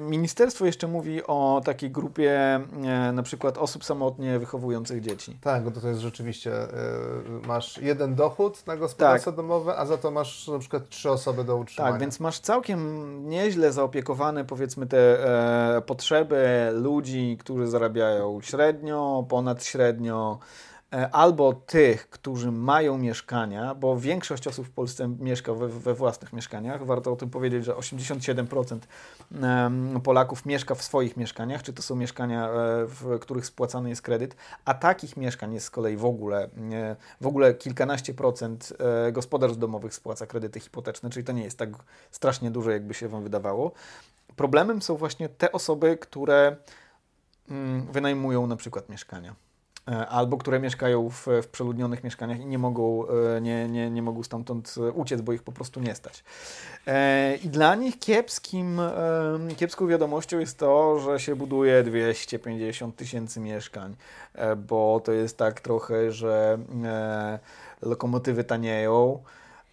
Ministerstwo jeszcze mówi o takiej grupie e, na przykład osób samotnie wychowujących dzieci. Tak, bo to jest rzeczywiście, y, masz jeden dochód na gospodarstwo domowe, a za to masz na przykład trzy osoby do utrzymania. Tak, więc masz całkiem nieźle zaopiekowane powiedzmy te e, potrzeby ludzi, którzy zarabiają średnio, ponad średnio, e, albo tych, którzy mają mieszkania, bo większość osób w Polsce mieszka we, we własnych mieszkaniach. Warto o tym powiedzieć, że 87% em, Polaków mieszka w swoich mieszkaniach, czy to są mieszkania, e, w których spłacany jest kredyt, a takich mieszkań jest z kolei w ogóle, w ogóle kilkanaście procent e, gospodarstw domowych spłaca kredyty hipoteczne, czyli to nie jest tak strasznie dużo, jakby się Wam wydawało. Problemem są właśnie te osoby, które mm, wynajmują na przykład mieszkania. E, Albo które mieszkają w, w przeludnionych mieszkaniach i nie mogą, e, nie, nie, nie mogą stamtąd e, uciec, bo ich po prostu nie stać. I dla nich kiepskim, kiepską wiadomością jest to, że się buduje 250 tysięcy mieszkań, bo to jest tak trochę, że lokomotywy tanieją,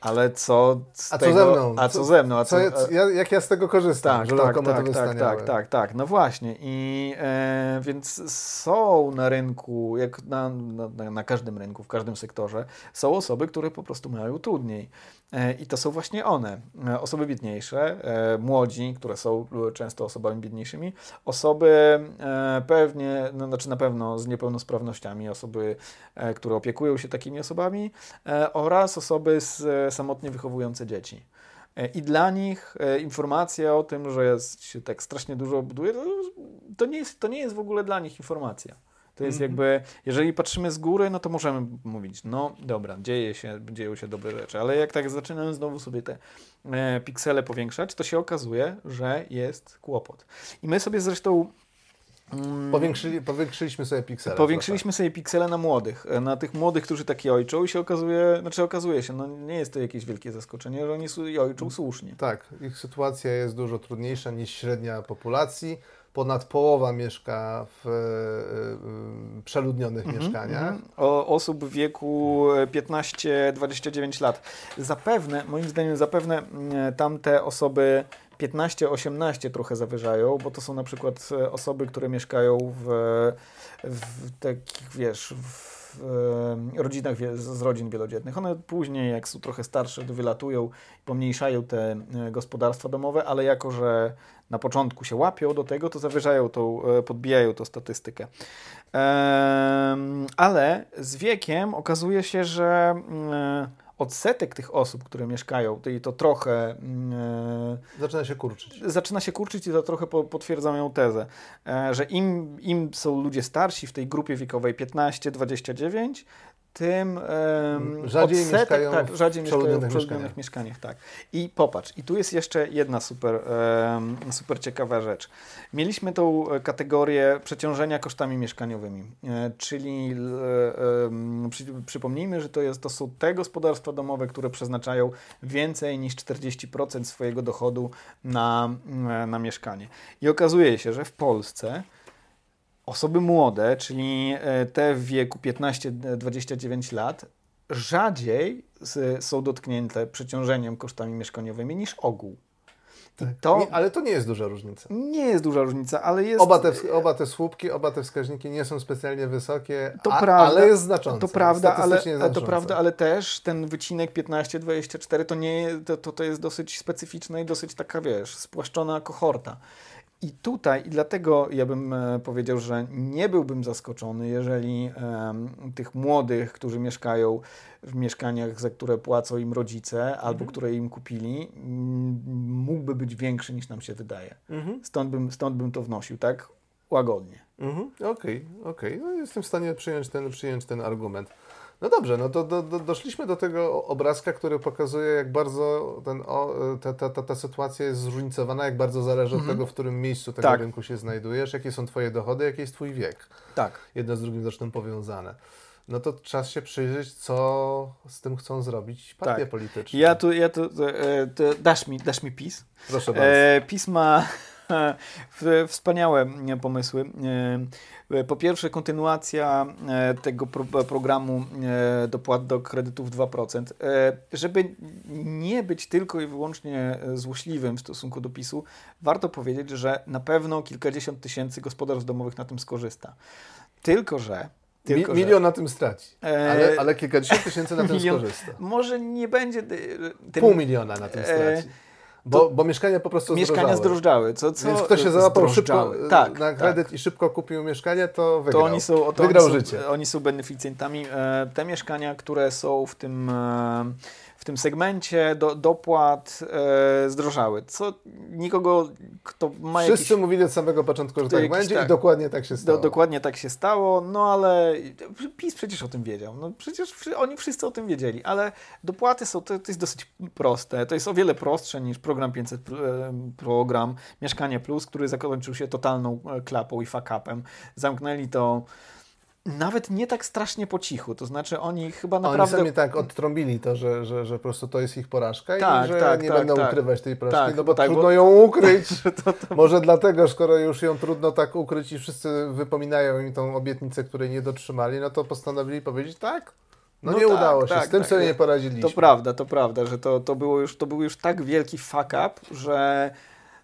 ale co z A co tego, ze mną? A co, Co- ze mną? A Co, co, ja, jak ja z tego korzystam, tak, że tak, tak, tak, staniały? tak, tak, tak, no właśnie. I e, więc są na rynku, jak na, na, na każdym rynku, w każdym sektorze, są osoby, które po prostu mają trudniej. E, I to są właśnie one. E, osoby biedniejsze, e, młodzi, które są często osobami biedniejszymi, osoby pewnie, no, znaczy na pewno z niepełnosprawnościami, osoby, które opiekują się takimi osobami oraz osoby z, samotnie wychowujące dzieci. I dla nich informacja o tym, że jest, się tak strasznie dużo buduje, to, nie jest, to nie jest w ogóle dla nich informacja. To jest Mhm. jakby, jeżeli patrzymy z góry, no to możemy mówić, no dobra, dzieje się, dzieją się dobre rzeczy, ale jak tak zaczynamy znowu sobie te e, piksele powiększać, to się okazuje, że jest kłopot. I my sobie zresztą mm, Powiększyli, powiększyliśmy sobie piksele. Powiększyliśmy sobie piksele na młodych, e, na tych młodych, którzy takie ojczą i się okazuje, znaczy okazuje się, no nie jest to jakieś wielkie zaskoczenie, że oni su- ojczą słusznie. Tak, ich sytuacja jest dużo trudniejsza niż średnia populacji. Ponad połowa mieszka w y, przeludnionych mm -hmm, mieszkaniach. -hmm. O, osób w wieku 15-29 lat. Zapewne, moim zdaniem, zapewne mm, tamte osoby 15-18 trochę zawyżają, bo to są na przykład osoby, które mieszkają w, w takich, wiesz, w rodzinach z rodzin wielodzietnych. One później, jak są trochę starsze, wylatują, pomniejszają te e, gospodarstwa domowe, ale jako, że na początku się łapią do tego, to zawyżają tą, e, podbijają tą statystykę. Ale z wiekiem okazuje się, że mm, odsetek tych osób, które mieszkają, i to trochę. Yy, zaczyna się kurczyć. Zaczyna się kurczyć i to trochę po, potwierdza moją tezę, yy, że im, im są ludzie starsi w tej grupie wiekowej 15-29, tym um, rzadziej odsetek, mieszkają tak, rzadziej w w mieszkaniach. mieszkaniach. Tak. I popatrz, i tu jest jeszcze jedna super, um, super ciekawa rzecz. Mieliśmy tą kategorię przeciążenia kosztami mieszkaniowymi, e, czyli e, przy, przypomnijmy, że to, jest, to są te gospodarstwa domowe, które przeznaczają więcej niż 40% swojego dochodu na, na mieszkanie. I okazuje się, że w Polsce Osoby młode, czyli e, te w wieku 15-29 lat, rzadziej są dotknięte przeciążeniem kosztami mieszkaniowymi niż ogół. Tak. To, ale to nie jest duża różnica. Nie jest duża różnica, ale jest. Oba te, oba te słupki, oba te wskaźniki nie są specjalnie wysokie, to a, prawda, ale jest znaczące. To prawda, ale, to prawda, ale też ten wycinek 15-24 to, nie, to, to jest dosyć specyficzna i dosyć taka, wiesz, spłaszczona kohorta. I tutaj, i dlatego ja bym e, powiedział, że nie byłbym zaskoczony, jeżeli tych młodych, którzy mieszkają w mieszkaniach, za które płacą im rodzice albo mhm. które im kupili, mógłby być większy niż nam się wydaje. Mhm. Stąd, bym, stąd bym to wnosił, tak? Łagodnie. Mhm. Okej, okay, okej. Okay. No, jestem w stanie przyjąć ten, przyjąć ten argument. No dobrze, no to do, do, doszliśmy do tego obrazka, który pokazuje, jak bardzo ten, o, ta, ta, ta, ta sytuacja jest zróżnicowana, jak bardzo zależy mhm. od tego, w którym miejscu tego tak. rynku się znajdujesz, jakie są Twoje dochody, jaki jest Twój wiek. Tak. Jedno z drugim zresztą powiązane. No to czas się przyjrzeć, co z tym chcą zrobić partie tak. polityczne. Ja tu, ja tu, e, dasz, mi, dasz mi PiS. Proszę bardzo. E, PiS ma Wspaniałe pomysły. E, po pierwsze, kontynuacja e, tego pro programu e, dopłat do kredytów 2%. Żeby nie być tylko i wyłącznie złośliwym w stosunku do PiSu, warto powiedzieć, że na pewno kilkadziesiąt tysięcy gospodarstw domowych na tym skorzysta. Tylko, że tylko, Mi, milion że... na tym straci, ale, ale kilkadziesiąt tysięcy na tym milion, skorzysta. Może nie będzie... Ten, Pół miliona na tym straci. Bo, bo mieszkania po prostu Mieszkania zdrożdżały. Co, co Więc kto się załapał szybko tak, na kredyt tak. i szybko kupił mieszkanie, to wygrał. To oni są, to wygrał oni życie. Są, oni są beneficjentami. E, te mieszkania, które są w tym e, w tym segmencie do, dopłat e, zdrożały, co nikogo, kto ma Wszyscy jakiś... mówili od samego początku, że tak będzie tak, i dokładnie tak się stało. Do, dokładnie tak się stało, no ale PiS przecież o tym wiedział. No przecież oni wszyscy o tym wiedzieli, ale dopłaty są, to, to jest dosyć proste. To jest o wiele prostsze niż program 500, e, program Mieszkanie Plus, który zakończył się totalną e, klapą i fakapem. Zamknęli to nawet nie tak strasznie po cichu, to znaczy oni chyba naprawdę... Oni sami tak odtrąbili to, że, że, że po prostu to jest ich porażka tak, i że tak, nie tak, będą tak. ukrywać tej porażki, tak, no bo tak, trudno bo... ją ukryć. to, to... Może dlatego, skoro już ją trudno tak ukryć i wszyscy wypominają im tą obietnicę, której nie dotrzymali, no to postanowili powiedzieć tak, no, no, nie tak, udało się, tak, z tym tak, sobie nie poradziliśmy. To prawda, to prawda, że to, to, było już, to był już tak wielki fuck up, że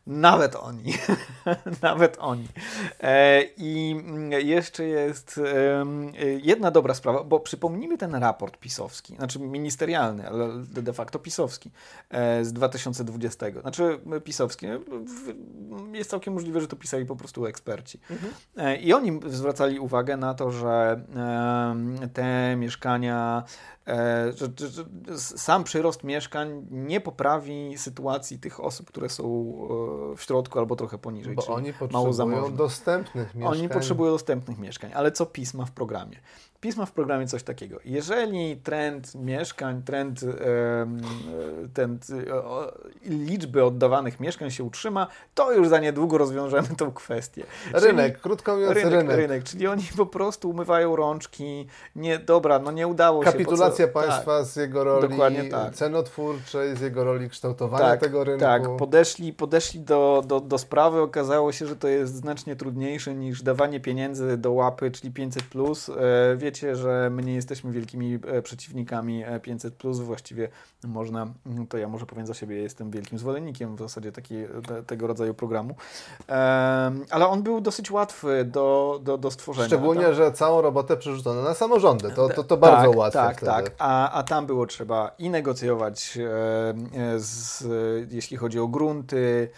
nawet oni. Nawet oni. E, I jeszcze jest jedna dobra sprawa, bo przypomnijmy ten raport pisowski, znaczy ministerialny, ale de facto pisowski e, z 2020. Znaczy pisowski. Jest całkiem możliwe, że to pisali po prostu eksperci. Mhm. E, I oni zwracali uwagę na to, że te mieszkania E, sam przyrost mieszkań nie poprawi sytuacji tych osób, które są e, w środku albo trochę poniżej. Bo oni potrzebują dostępnych mieszkań. Oni potrzebują dostępnych mieszkań, ale co PiS ma w programie? PiS ma w programie coś takiego. Jeżeli trend mieszkań, trend, ten, liczby oddawanych mieszkań się utrzyma, to już za niedługo rozwiążemy tą kwestię. Rynek, czyli, krótko mówiąc rynek, rynek. Rynek, czyli oni po prostu umywają rączki. Nie, dobra, no nie udało się. Kapitulacja państwa tak, z jego roli dokładnie tak. cenotwórczej, z jego roli kształtowania tak, tego rynku. Tak, podeszli, podeszli do, do, do sprawy, okazało się, że to jest znacznie trudniejsze niż dawanie pieniędzy do łapy, czyli 500. E, wiecie, że my nie jesteśmy wielkimi e, przeciwnikami 500, e, właściwie można, mm, to ja może powiem za siebie, jestem wielkim zwolennikiem w zasadzie taki, te, tego rodzaju programu. Ale on był dosyć łatwy do, do, do stworzenia. Szczególnie, tam... że całą robotę przerzucono na samorządy. To, to, to bardzo tak, łatwe. Tak, wtedy. tak. A, a tam było trzeba i negocjować, z, jeśli chodzi o grunty,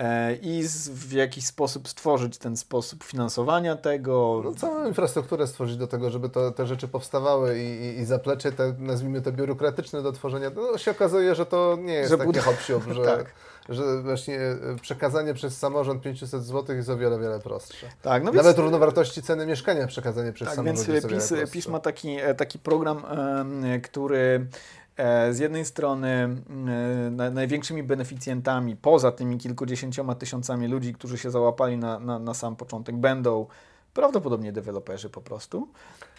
E, i w jakiś sposób stworzyć ten sposób finansowania tego. No, całą infrastrukturę stworzyć do tego, żeby to, te rzeczy powstawały i, i, i zaplecze te, nazwijmy to biurokratyczne do tworzenia, no się okazuje, że to nie jest że takie bud- hop że, tak. Że właśnie e, przekazanie przez samorząd 500 zł jest o wiele, wiele prostsze. Tak, no Nawet więc, równowartości ceny mieszkania przekazanie przez tak, samorząd więc jest PiS, PiS ma taki, e, taki program, który E, z jednej strony e, największymi beneficjentami, poza tymi kilkudziesięcioma tysiącami ludzi, którzy się załapali na, na, na sam początek, będą prawdopodobnie deweloperzy po prostu.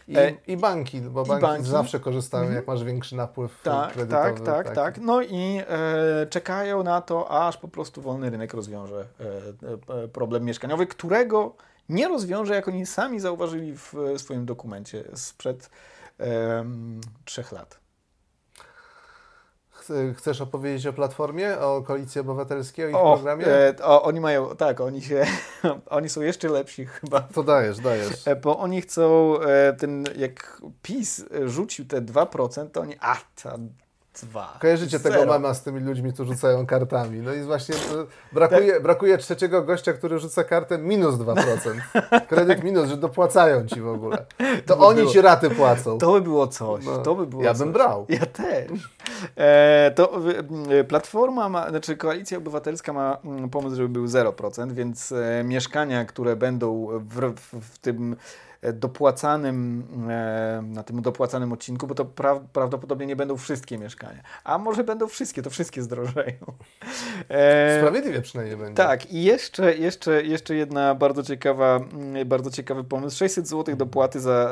I, e, I, banki, bo banki, banki, zawsze korzystają, mhm. jak masz większy napływ tak, kredytowy. Tak, tak, taki. tak. No i e, czekają na to, aż po prostu wolny rynek rozwiąże e, problem mieszkaniowy, którego nie rozwiąże, jak oni sami zauważyli w swoim dokumencie sprzed e, trzech lat. Chcesz opowiedzieć o Platformie, o Koalicji Obywatelskiej, o ich o, programie? E, o, oni mają, tak, oni się, oni są jeszcze lepsi chyba. To dajesz, dajesz. E, bo oni chcą, e, ten, jak PiS rzucił te 2%, to oni, a, ta Dwa. Kojarzycie Zero. tego mama z tymi ludźmi, którzy rzucają kartami. No i właśnie brakuje, tak. brakuje trzeciego gościa, który rzuca kartę minus 2%. Kredyt minus, że dopłacają ci w ogóle. To, by oni było, ci raty płacą. To by było coś. No, to by było ja coś. bym brał. Ja też. E, to e, Platforma, ma, znaczy Koalicja Obywatelska ma mm, pomysł, żeby był 0%, więc e, mieszkania, które będą w, w, w tym dopłacanym, e, na tym dopłacanym odcinku, bo to pra prawdopodobnie nie będą wszystkie mieszkania. A może będą wszystkie, to wszystkie zdrożeją. E, Sprawiedliwie przynajmniej będzie. Tak, i jeszcze, jeszcze, jeszcze jedna bardzo ciekawa, mm, bardzo ciekawy pomysł. 600 zł dopłaty za,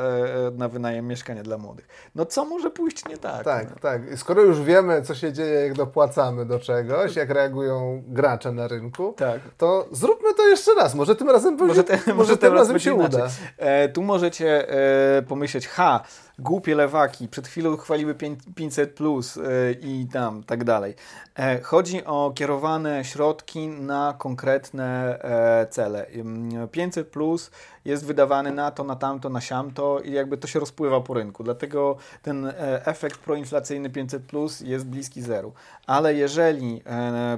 e, na wynajem mieszkania dla młodych. No co może pójść nie tak? Tak, no? tak. Skoro już wiemy, co się dzieje, jak dopłacamy do czegoś, jak reagują gracze na rynku, tak. to zróbmy to jeszcze raz. Może tym razem, może, te, może, może tym razem się inaczej. uda. E, tu możecie e, pomyśleć, ha, głupie lewaki, przed chwilą chwaliły 500 plus e, i tam, tak dalej. E, chodzi o kierowane środki na konkretne e, cele. 500 plus jest wydawany na to, na tamto, na siamto i jakby to się rozpływa po rynku. Dlatego ten efekt proinflacyjny 500 plus jest bliski zeru. Ale jeżeli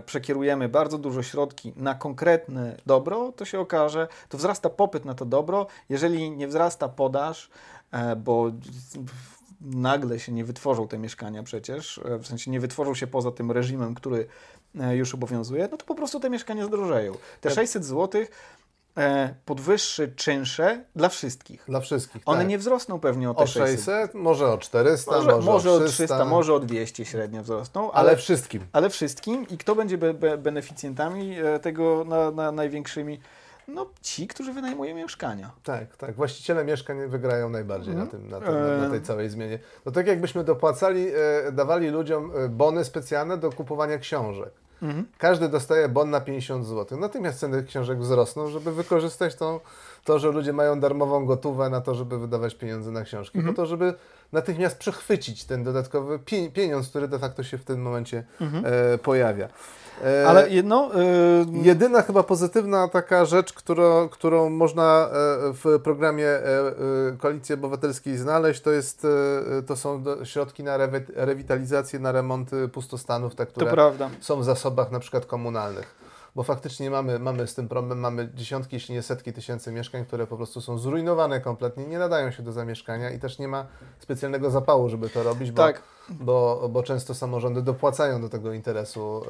przekierujemy bardzo dużo środki na konkretne dobro, to się okaże, to wzrasta popyt na to dobro. Jeżeli nie wzrasta podaż, bo nagle się nie wytworzą te mieszkania przecież, w sensie nie wytworzą się poza tym reżimem, który już obowiązuje, no to po prostu te mieszkania zdrożeją. Te 600 zł E, podwyższy czynsze dla wszystkich. Dla wszystkich. One tak. nie wzrosną pewnie o te o 600. 600 może o 400, może, może, może o 300. 300. Może o 200 średnio wzrosną. Ale, ale wszystkim. Ale wszystkim. I kto będzie be, be beneficjentami e, tego na, na największymi? No, ci, którzy wynajmują mieszkania. Tak, tak. Właściciele mieszkań wygrają najbardziej na, tym, na, tym, na, tej całej zmianie. No tak jakbyśmy dopłacali, e, dawali ludziom bony specjalne do kupowania książek. Mhm. Każdy dostaje bon na 50 zł. Natychmiast ceny książek wzrosną, żeby wykorzystać tą, to, że ludzie mają darmową gotówę na to, żeby wydawać pieniądze na książki, mhm. po to, żeby natychmiast przechwycić ten dodatkowy pieniądz, który de facto się w tym momencie mhm. e, pojawia. E, Ale jedno... Yy... Jedyna chyba pozytywna taka rzecz, którą, którą można e, w programie Koalicji Obywatelskiej znaleźć, to, jest, to są środki na rewitalizację, na remont pustostanów, te, które są w zasobach na przykład komunalnych. bo faktycznie mamy, mamy z tym problem, mamy dziesiątki, jeśli nie setki tysięcy mieszkań, które po prostu są zrujnowane kompletnie, nie nadają się do zamieszkania i też nie ma specjalnego zapału, żeby to robić, bo, Tak. Bo, bo często samorządy dopłacają do tego interesu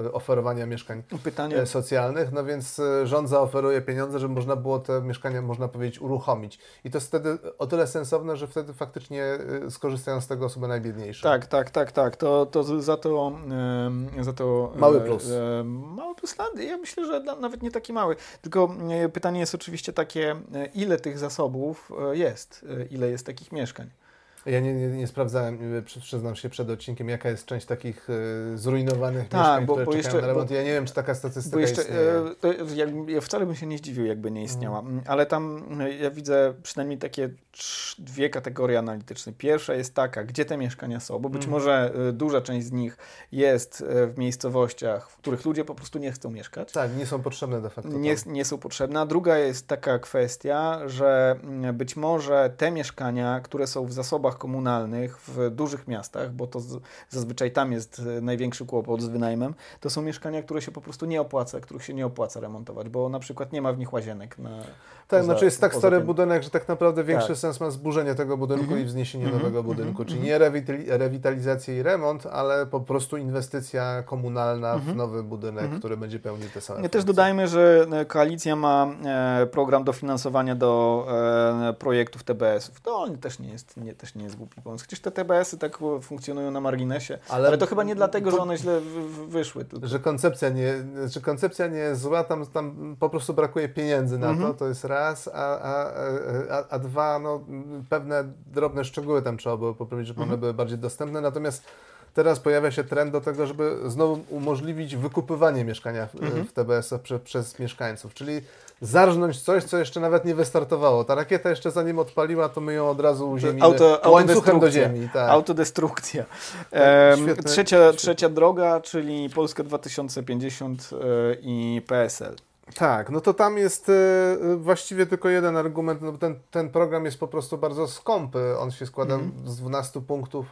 e, e, e, oferowania mieszkań Pytanie, e, socjalnych, no więc rząd zaoferuje pieniądze, żeby można było te mieszkania, można powiedzieć, uruchomić. I to jest wtedy o tyle sensowne, że wtedy faktycznie skorzystają z tego osoby najbiedniejsze. Tak, tak, tak, tak. To, to za to, za to Mały plus. mały plus, ja myślę, że na- nawet nie taki mały. Tylko pytanie jest oczywiście takie, ile tych zasobów jest, ile jest takich mieszkań. Ja nie, nie, nie sprawdzałem, y, przy- przyznam się przed odcinkiem, jaka jest część takich y, zrujnowanych Tak, mieszkań, bo- które bo jeszcze- na remont. bo- ja nie wiem, czy taka statystyka Bo jeszcze, istnieje. e, ja wcale bym się nie zdziwił, jakby nie istniała. Mm, Ale tam e, ja widzę przynajmniej takie dwie kategorie analityczne. Pierwsza jest taka, gdzie te mieszkania są, bo być Mhm. może e, duża część z nich jest e, w miejscowościach, w których ludzie po prostu nie chcą mieszkać. Tak, nie są potrzebne de facto. nie, tam. nie są potrzebne. A druga jest taka kwestia, że mm, być może te mieszkania, które są w zasobach komunalnych w dużych miastach, bo to zazwyczaj tam jest e, największy kłopot z wynajmem, to są mieszkania, które się po prostu nie opłaca, których się nie opłaca remontować, bo na przykład nie ma w nich łazienek. Na, Tak, poza- znaczy jest tak stary tym. budynek, że tak naprawdę większy Tak. sens ma zburzenie tego budynku Mhm. i wzniesienie Mhm. nowego Mhm. budynku. Czyli Mhm. nie rewitali- rewitalizacja i remont, ale po prostu inwestycja komunalna w Mhm. nowy budynek, który będzie pełnił te same Ja też dodajmy, że e, koalicja ma e, program dofinansowania do projektów TBS-ów. To on też nie jest, nie, też nie jest głupi pomysł. Chociaż te TBS-y tak e, funkcjonują na marginesie, Ale- ale, to chyba nie dlatego, że one źle wyszły. Że koncepcja nie, że koncepcja nie jest zła, tam, tam po prostu brakuje pieniędzy na Mhm. to, to jest raz, a, a, a, a dwa, no, pewne drobne szczegóły tam trzeba było poprawić, żeby Mhm. one były bardziej dostępne, natomiast teraz pojawia się trend do tego, żeby znowu umożliwić wykupywanie mieszkania w, Mhm. w TBS-ach prze, przez mieszkańców, czyli zarżnąć coś, co jeszcze nawet nie wystartowało. Ta rakieta jeszcze zanim odpaliła, to my ją od razu uziemimy Auto- łańcuchem do ziemi. Tak. Autodestrukcja. Em, świetne- trzecia, świetne. trzecia droga, czyli Polska 2050 e, i PSL. Tak, no to tam jest e, właściwie tylko jeden argument, no ten, ten program jest po prostu bardzo skąpy. On się składa Mhm. z 12 punktów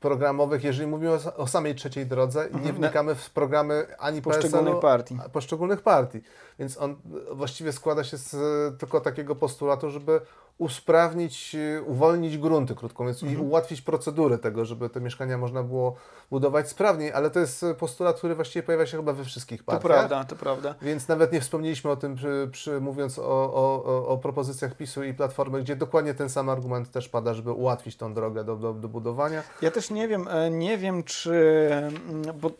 programowych. Jeżeli mówimy o, o samej trzeciej drodze, nie Mhm. wnikamy w programy ani Poszczególnych partii. poszczególnych partii. Więc on e, właściwie składa się z e, tylko takiego postulatu, żeby usprawnić, e, uwolnić grunty, krótko mówiąc, i Mhm. ułatwić procedury tego, żeby te mieszkania można było budować sprawniej, ale to jest e, postulat, który właściwie pojawia się chyba we wszystkich To partiach. prawda, to prawda. Więc nawet nie wspomnieliśmy o tym, przy, przy, mówiąc o, o, o, propozycjach PiSu i Platformy, gdzie dokładnie ten sam argument też pada, żeby ułatwić tą drogę do, do, do budowania. Ja też nie wiem, e, nie wiem czy, mm, bo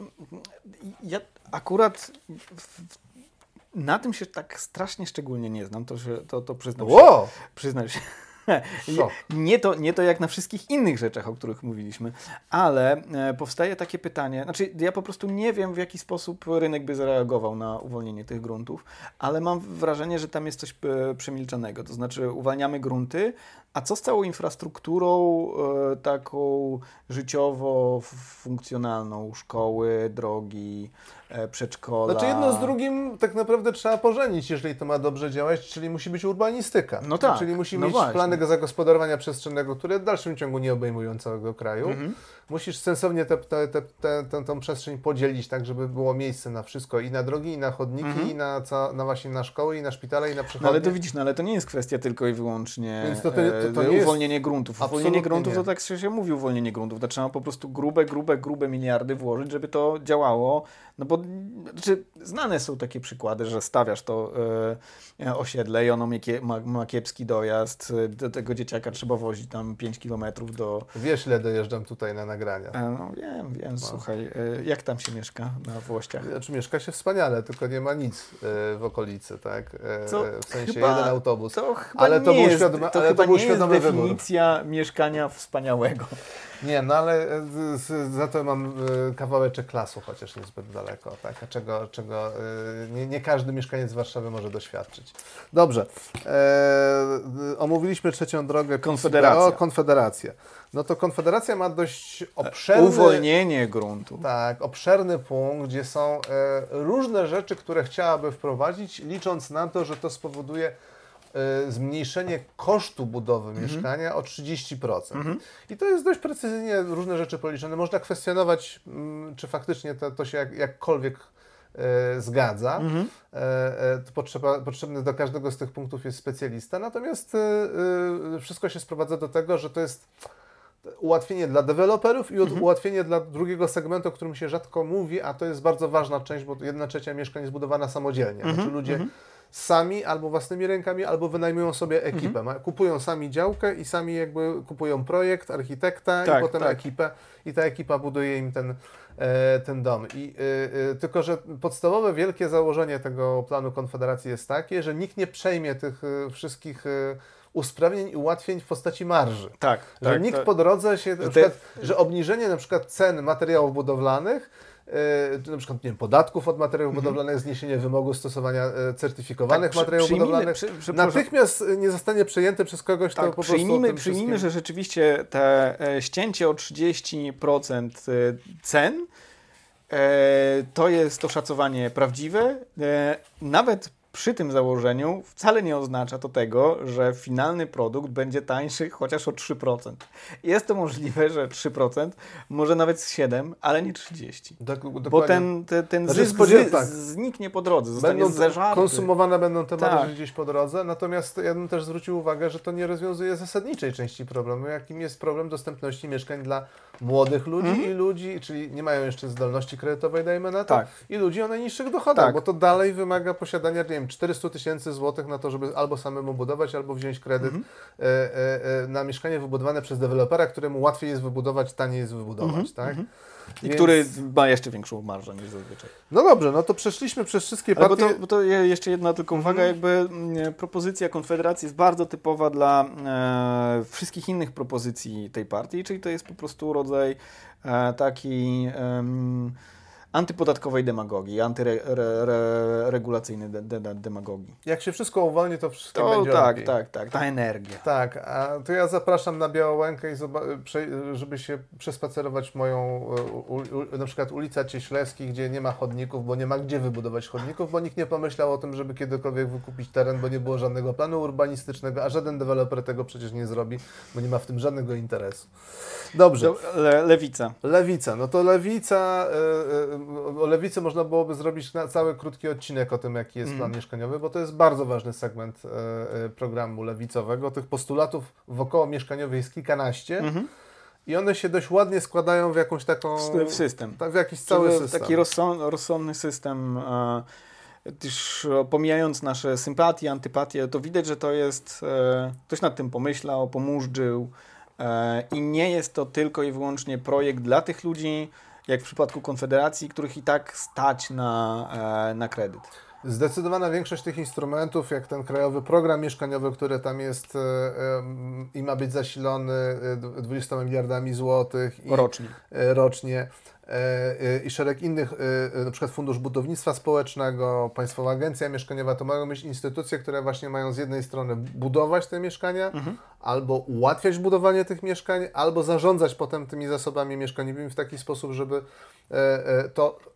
ja akurat w, na tym się tak strasznie szczególnie nie znam, to, to, to przyznam się. Ło! Przyznam się. Nie to, nie to jak na wszystkich innych rzeczach, o których mówiliśmy, ale e, powstaje takie pytanie, znaczy ja po prostu nie wiem w jaki sposób rynek by zareagował na uwolnienie tych gruntów, ale mam wrażenie, że tam jest coś e, przemilczanego, to znaczy uwalniamy grunty, a co z całą infrastrukturą e, taką życiowo funkcjonalną, szkoły, drogi, e, przedszkola? Znaczy jedno z drugim tak naprawdę trzeba pożenić, jeżeli to ma dobrze działać, czyli musi być urbanistyka. No tak, Czyli musi no mieć właśnie. plany zagospodarowania przestrzennego, które w dalszym ciągu nie obejmują całego kraju. Mhm. Musisz sensownie tę te, te, te, te, tą przestrzeń podzielić, tak żeby było miejsce na wszystko, i na drogi, i na chodniki, Mhm. i na, ca, na właśnie na szkoły, i na szpitale, i na No przechodnie. ale to widzisz, no ale to nie jest kwestia tylko i wyłącznie Więc to- to- to- to e, nie jest- uwolnienie gruntów. Absolutnie Uwolnienie gruntów nie. to tak się, się mówi uwolnienie gruntów. To trzeba po prostu grube, grube, grube miliardy włożyć, żeby to działało. No bo znaczy, znane są takie przykłady, że stawiasz to e, osiedle i ono ma, ma, kiepski dojazd. Do tego dzieciaka trzeba wozić tam 5 kilometrów do... Wiesz, ile dojeżdżam tutaj na nagrania. E, no wiem, wiem, słuchaj. E, jak tam się mieszka na Włościach? Znaczy mieszka się wspaniale, tylko nie ma nic e, w okolicy, tak? E, Co w sensie chyba- jeden autobus. To chyba Ale to nie był jest, świadomy- to ale chyba to był nie jest świadomy wybór. definicja mieszkania wspaniałego. Nie, no ale e, z, z, za to mam e, kawałeczek lasu, chociaż niezbyt daleko, tak? Czego, czego e, nie, nie każdy mieszkaniec Warszawy może doświadczyć. Dobrze. E, omówiliśmy trzecią drogę. Konfederacja. O, Konfederacja. No to Konfederacja ma dość obszerny... Uwolnienie gruntu. Tak, obszerny punkt, gdzie są e, różne rzeczy, które chciałaby wprowadzić, licząc na to, że to spowoduje y, zmniejszenie kosztu budowy Mhm. mieszkania o 30%. I to jest dość precyzyjnie różne rzeczy policzone. Można kwestionować, mm, czy faktycznie to, to się jak, jakkolwiek e, zgadza. Mhm. E, e, to potrzeba, potrzebny do każdego z tych punktów jest specjalista. Natomiast wszystko się sprowadza do tego, że to jest ułatwienie dla deweloperów i Mhm. ułatwienie dla drugiego segmentu, o którym się rzadko mówi, a to jest bardzo ważna część, bo jedna trzecia mieszkań jest budowana samodzielnie. Mhm. Znaczy ludzie sami albo własnymi rękami, albo wynajmują sobie ekipę. Mhm. Kupują sami działkę i sami jakby kupują projekt, architekta Tak, i potem tak. ekipę i ta ekipa buduje im ten, e, ten dom. I, y, y, tylko, że podstawowe wielkie założenie tego planu Konfederacji jest takie, że nikt nie przejmie tych wszystkich usprawnień i ułatwień w postaci marży. Tak, Że tak. nikt tak. po drodze się, na przykład, że obniżenie na przykład cen materiałów budowlanych, e, na przykład nie wiem, podatków od materiałów budowlanych, zniesienie wymogu stosowania e, certyfikowanych Mhm. Tak, przy- materiałów budowlanych, przy- przepraszam. natychmiast e, nie zostanie przejęte przez kogoś, kto Tak, po prostu o przyjmijmy, tym przyjmijmy że rzeczywiście te e, ścięcie o 30% e, cen e, to jest oszacowanie prawdziwe. E, nawet przy tym założeniu wcale nie oznacza to tego, że finalny produkt będzie tańszy chociaż o 3%. Jest to możliwe, że 3%, może nawet z 7%, ale nie 30%. Dok- Bo ten, ten, ten Znaczy, zysk tak. zniknie po drodze, zostanie Będą zeżarty. konsumowane będą te marże Tak. gdzieś po drodze, natomiast ja bym też zwrócił uwagę, że to nie rozwiązuje zasadniczej części problemu, jakim jest problem dostępności mieszkań dla młodych ludzi Mhm. i ludzi, czyli nie mają jeszcze zdolności kredytowej, dajmy na to, Tak. i ludzi o najniższych dochodach, Tak. bo to dalej wymaga posiadania, nie wiem, 400 tysięcy złotych na to, żeby albo samemu budować, albo wziąć kredyt Mhm. e, e, e, na mieszkanie wybudowane przez dewelopera, któremu łatwiej jest wybudować, taniej jest wybudować, tak? Mhm. I Więc- który ma jeszcze większą marżę niż zazwyczaj. No dobrze, no to przeszliśmy przez wszystkie Ale bo partie. to, bo to je- jeszcze jedna tylko uwaga, jakby mm, propozycja Konfederacji jest bardzo typowa dla e, wszystkich innych propozycji tej partii, czyli to jest po prostu rodzaj e, takiej em, antypodatkowej demagogii, antyregulacyjnej de, de, de, demagogii. Jak się wszystko uwolni, to wszystko To będzie tak, lepiej. tak, tak, ta energia. Tak, a to ja zapraszam na Białołękę, i żeby się przespacerować moją, u, u, na przykład ulica Cieślewskich, gdzie nie ma chodników, bo nie ma gdzie wybudować chodników, bo nikt nie pomyślał o tym, żeby kiedykolwiek wykupić teren, bo nie było żadnego planu urbanistycznego, a żaden deweloper tego przecież nie zrobi, bo nie ma w tym żadnego interesu. Dobrze. Do, le, lewica. Lewica, no to lewica, e, e, o lewicy można byłoby zrobić na cały krótki odcinek o tym, jaki jest plan mieszkaniowy, bo to jest bardzo ważny segment e, e, programu lewicowego. Tych postulatów wokoło mieszkaniowych jest kilkanaście Mhm. i one się dość ładnie składają w jakąś taką... W, system. tak, w jakiś cały system. Taki rozsąd, rozsądny system, e, też pomijając nasze sympatie, antypatie, to widać, że to jest, e, ktoś nad tym pomyślał, pomóżdżył e, i nie jest to tylko i wyłącznie projekt dla tych ludzi, jak w przypadku Konfederacji, których i tak stać na, e, na kredyt. Zdecydowana większość tych instrumentów, jak ten krajowy program mieszkaniowy, który tam jest e, e, i ma być zasilony e, 20 miliardami złotych Rocznie. rocznie i szereg innych, e, e, na przykład Fundusz Budownictwa Społecznego, Państwowa Agencja Mieszkaniowa, to mają być instytucje, które właśnie mają z jednej strony budować te mieszkania, albo ułatwiać budowanie tych mieszkań, albo zarządzać potem tymi zasobami mieszkaniowymi w taki sposób, żeby e, e, to e,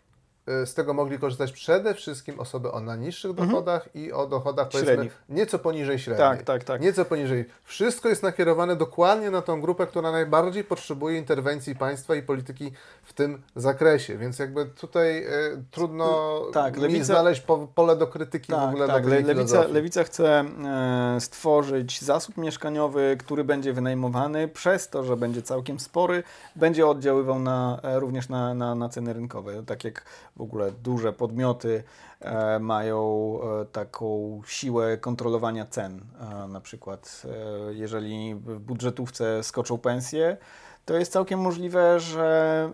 z tego mogli korzystać przede wszystkim osoby o najniższych dochodach i o dochodach powiedzmy Średnich. nieco poniżej średniej. Tak, tak, tak. Nieco poniżej. Wszystko jest nakierowane dokładnie na tą grupę, która najbardziej potrzebuje interwencji państwa i polityki w tym zakresie. Więc jakby tutaj e, trudno Tak, mi lewica- znaleźć po, pole do krytyki w Tak, ogóle tak. Le, lewica, lewica chce e, stworzyć zasób mieszkaniowy, który będzie wynajmowany przez to, że będzie całkiem spory, będzie oddziaływał na, e, również na, na, na ceny rynkowe. Tak jak w ogóle duże podmioty e, mają e, taką siłę kontrolowania cen. E, na przykład, e, jeżeli w budżetówce skoczą pensje, to jest całkiem możliwe, że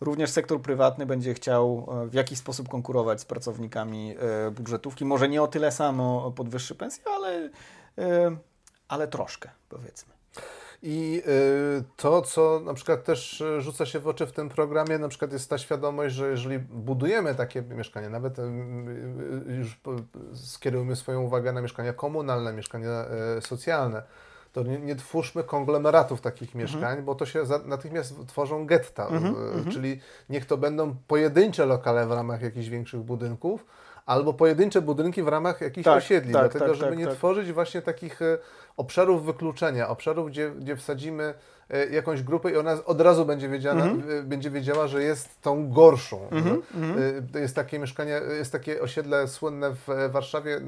również sektor prywatny będzie chciał e, w jakiś sposób konkurować z pracownikami e, budżetówki. Może nie o tyle samo podwyższy pensję, ale, ale troszkę, powiedzmy. I y, to, co na przykład też y, rzuca się w oczy w tym programie, na przykład jest ta świadomość, że jeżeli budujemy takie mieszkania, nawet y, już skierujemy swoją uwagę na mieszkania komunalne, mieszkania socjalne, to nie, nie twórzmy konglomeratów takich mieszkań, bo to się za, natychmiast tworzą getta, y, czyli niech to będą pojedyncze lokale w ramach jakichś większych budynków, albo pojedyncze budynki w ramach jakichś Tak, osiedli, tak, dlatego tak, żeby tak, nie tak. tworzyć właśnie takich e, obszarów wykluczenia, obszarów, gdzie, gdzie wsadzimy jakąś grupę i ona od razu będzie wiedziała, Mhm. e, będzie wiedziała, że jest tą gorszą. E, To jest takie mieszkanie, jest takie osiedle słynne w e, Warszawie e,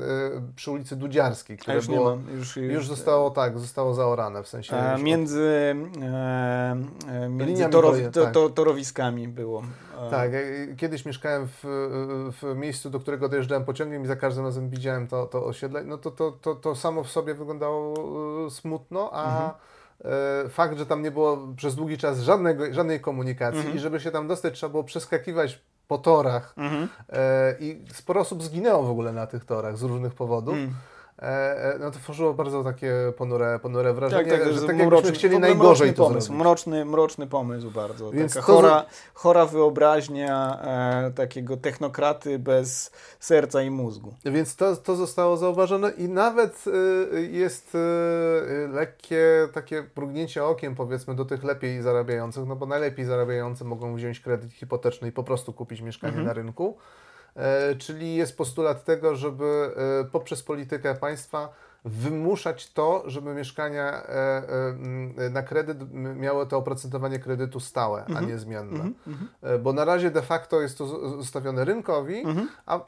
przy ulicy Dudziarskiej, które już było, ma. Już, już zostało tak, zostało zaorane w sensie. E, już między e, e, między torow, to, tak. to, torowiskami było. E, Tak, e, kiedyś mieszkałem w, w miejscu, do którego dojeżdżałem pociągiem i za każdym razem widziałem to, to osiedle. No to, to, to, to samo w sobie wyglądało e, smutno, a e, fakt, że tam nie było przez długi czas żadnego, żadnej komunikacji Mhm. i żeby się tam dostać, trzeba było przeskakiwać po torach Mhm. e, i sporo osób zginęło w ogóle na tych torach z różnych powodów. Mm. E, e, no to tworzyło bardzo takie ponure, ponure wrażenie, Tak, tak, że że tak mroczny- chcieli ogóle najgorzej mroczny to pomysł, zrobić. Mroczny, mroczny pomysł bardzo. Więc Taka chora, chora wyobraźnia e, takiego technokraty bez serca i mózgu. Więc to, to zostało zauważone i nawet y, jest y, lekkie takie mrugnięcie okiem powiedzmy do tych lepiej zarabiających, no bo najlepiej zarabiający mogą wziąć kredyt hipoteczny i po prostu kupić mieszkanie Mhm. na rynku. E, czyli jest postulat tego, żeby e, poprzez politykę państwa wymuszać to, żeby mieszkania e, e, na kredyt miały to oprocentowanie kredytu stałe, a nie zmienne. Mhm, mhm. E, Bo na razie de facto jest to zostawione rynkowi, Mhm. a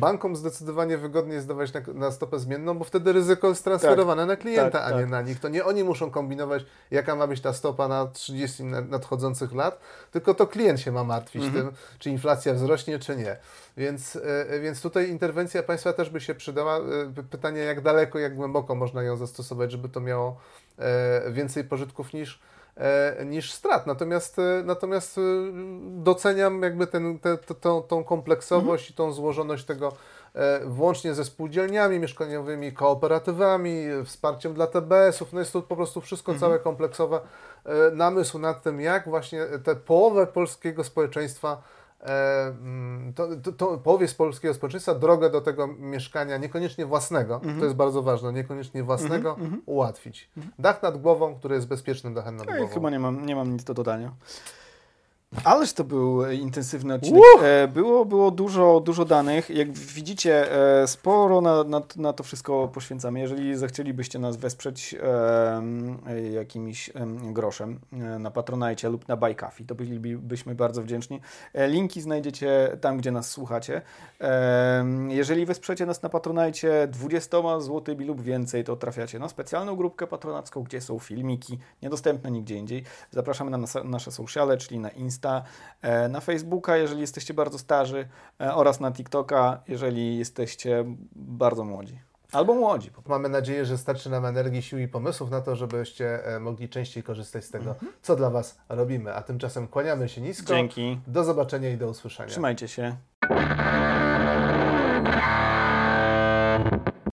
bankom, zdecydowanie wygodniej jest dawać na, na stopę zmienną, bo wtedy ryzyko jest transferowane na klienta, tak, a nie tak. na nich. To nie oni muszą kombinować, jaka ma być ta stopa na 30 na- nadchodzących lat, tylko to klient się ma martwić Mhm. tym, czy inflacja wzrośnie, czy nie. Więc, więc tutaj interwencja państwa też by się przydała. Pytanie, jak daleko, jak głęboko można ją zastosować, żeby to miało e, więcej pożytków niż, e, niż strat. Natomiast, e, natomiast doceniam jakby ten, te, te, tą, kompleksowość i tą złożoność tego włącznie ze spółdzielniami mieszkaniowymi, kooperatywami, wsparciem dla TBS-ów. No jest to po prostu wszystko całe kompleksowe namysł nad tym, jak właśnie tę połowę polskiego społeczeństwa to, to, to połowie z polskiego społeczeństwa drogę do tego mieszkania, niekoniecznie własnego, to jest bardzo ważne, niekoniecznie własnego, ułatwić. Dach nad głową, który jest bezpiecznym dachem nad głową. chyba nie mam, nie mam nic do dodania. Ależ to był e, intensywny odcinek. E, Było, było dużo, dużo danych. Jak widzicie, e, sporo na, na, na to wszystko poświęcamy. Jeżeli zechcielibyście nas wesprzeć e, jakimś em, groszem na Patronajcie lub na Coffee, to bylibyśmy bardzo wdzięczni. Linki znajdziecie tam, gdzie nas słuchacie. Jeżeli wesprzecie nas na Patronajcie 20 zł lub więcej, to trafiacie na specjalną grupkę patronacką, gdzie są filmiki niedostępne nigdzie indziej. Zapraszamy na nas, nasze sociale, czyli na Insta, e, na Facebooka, jeżeli jesteście bardzo starzy, e, oraz na TikToka, jeżeli jesteście bardzo młodzi. Albo młodzi. Mamy nadzieję, że starczy nam energii, sił i pomysłów na to, żebyście e, mogli częściej korzystać z tego, Mhm. co dla Was robimy. A tymczasem kłaniamy się nisko. Dzięki. Do zobaczenia i do usłyszenia. Trzymajcie się.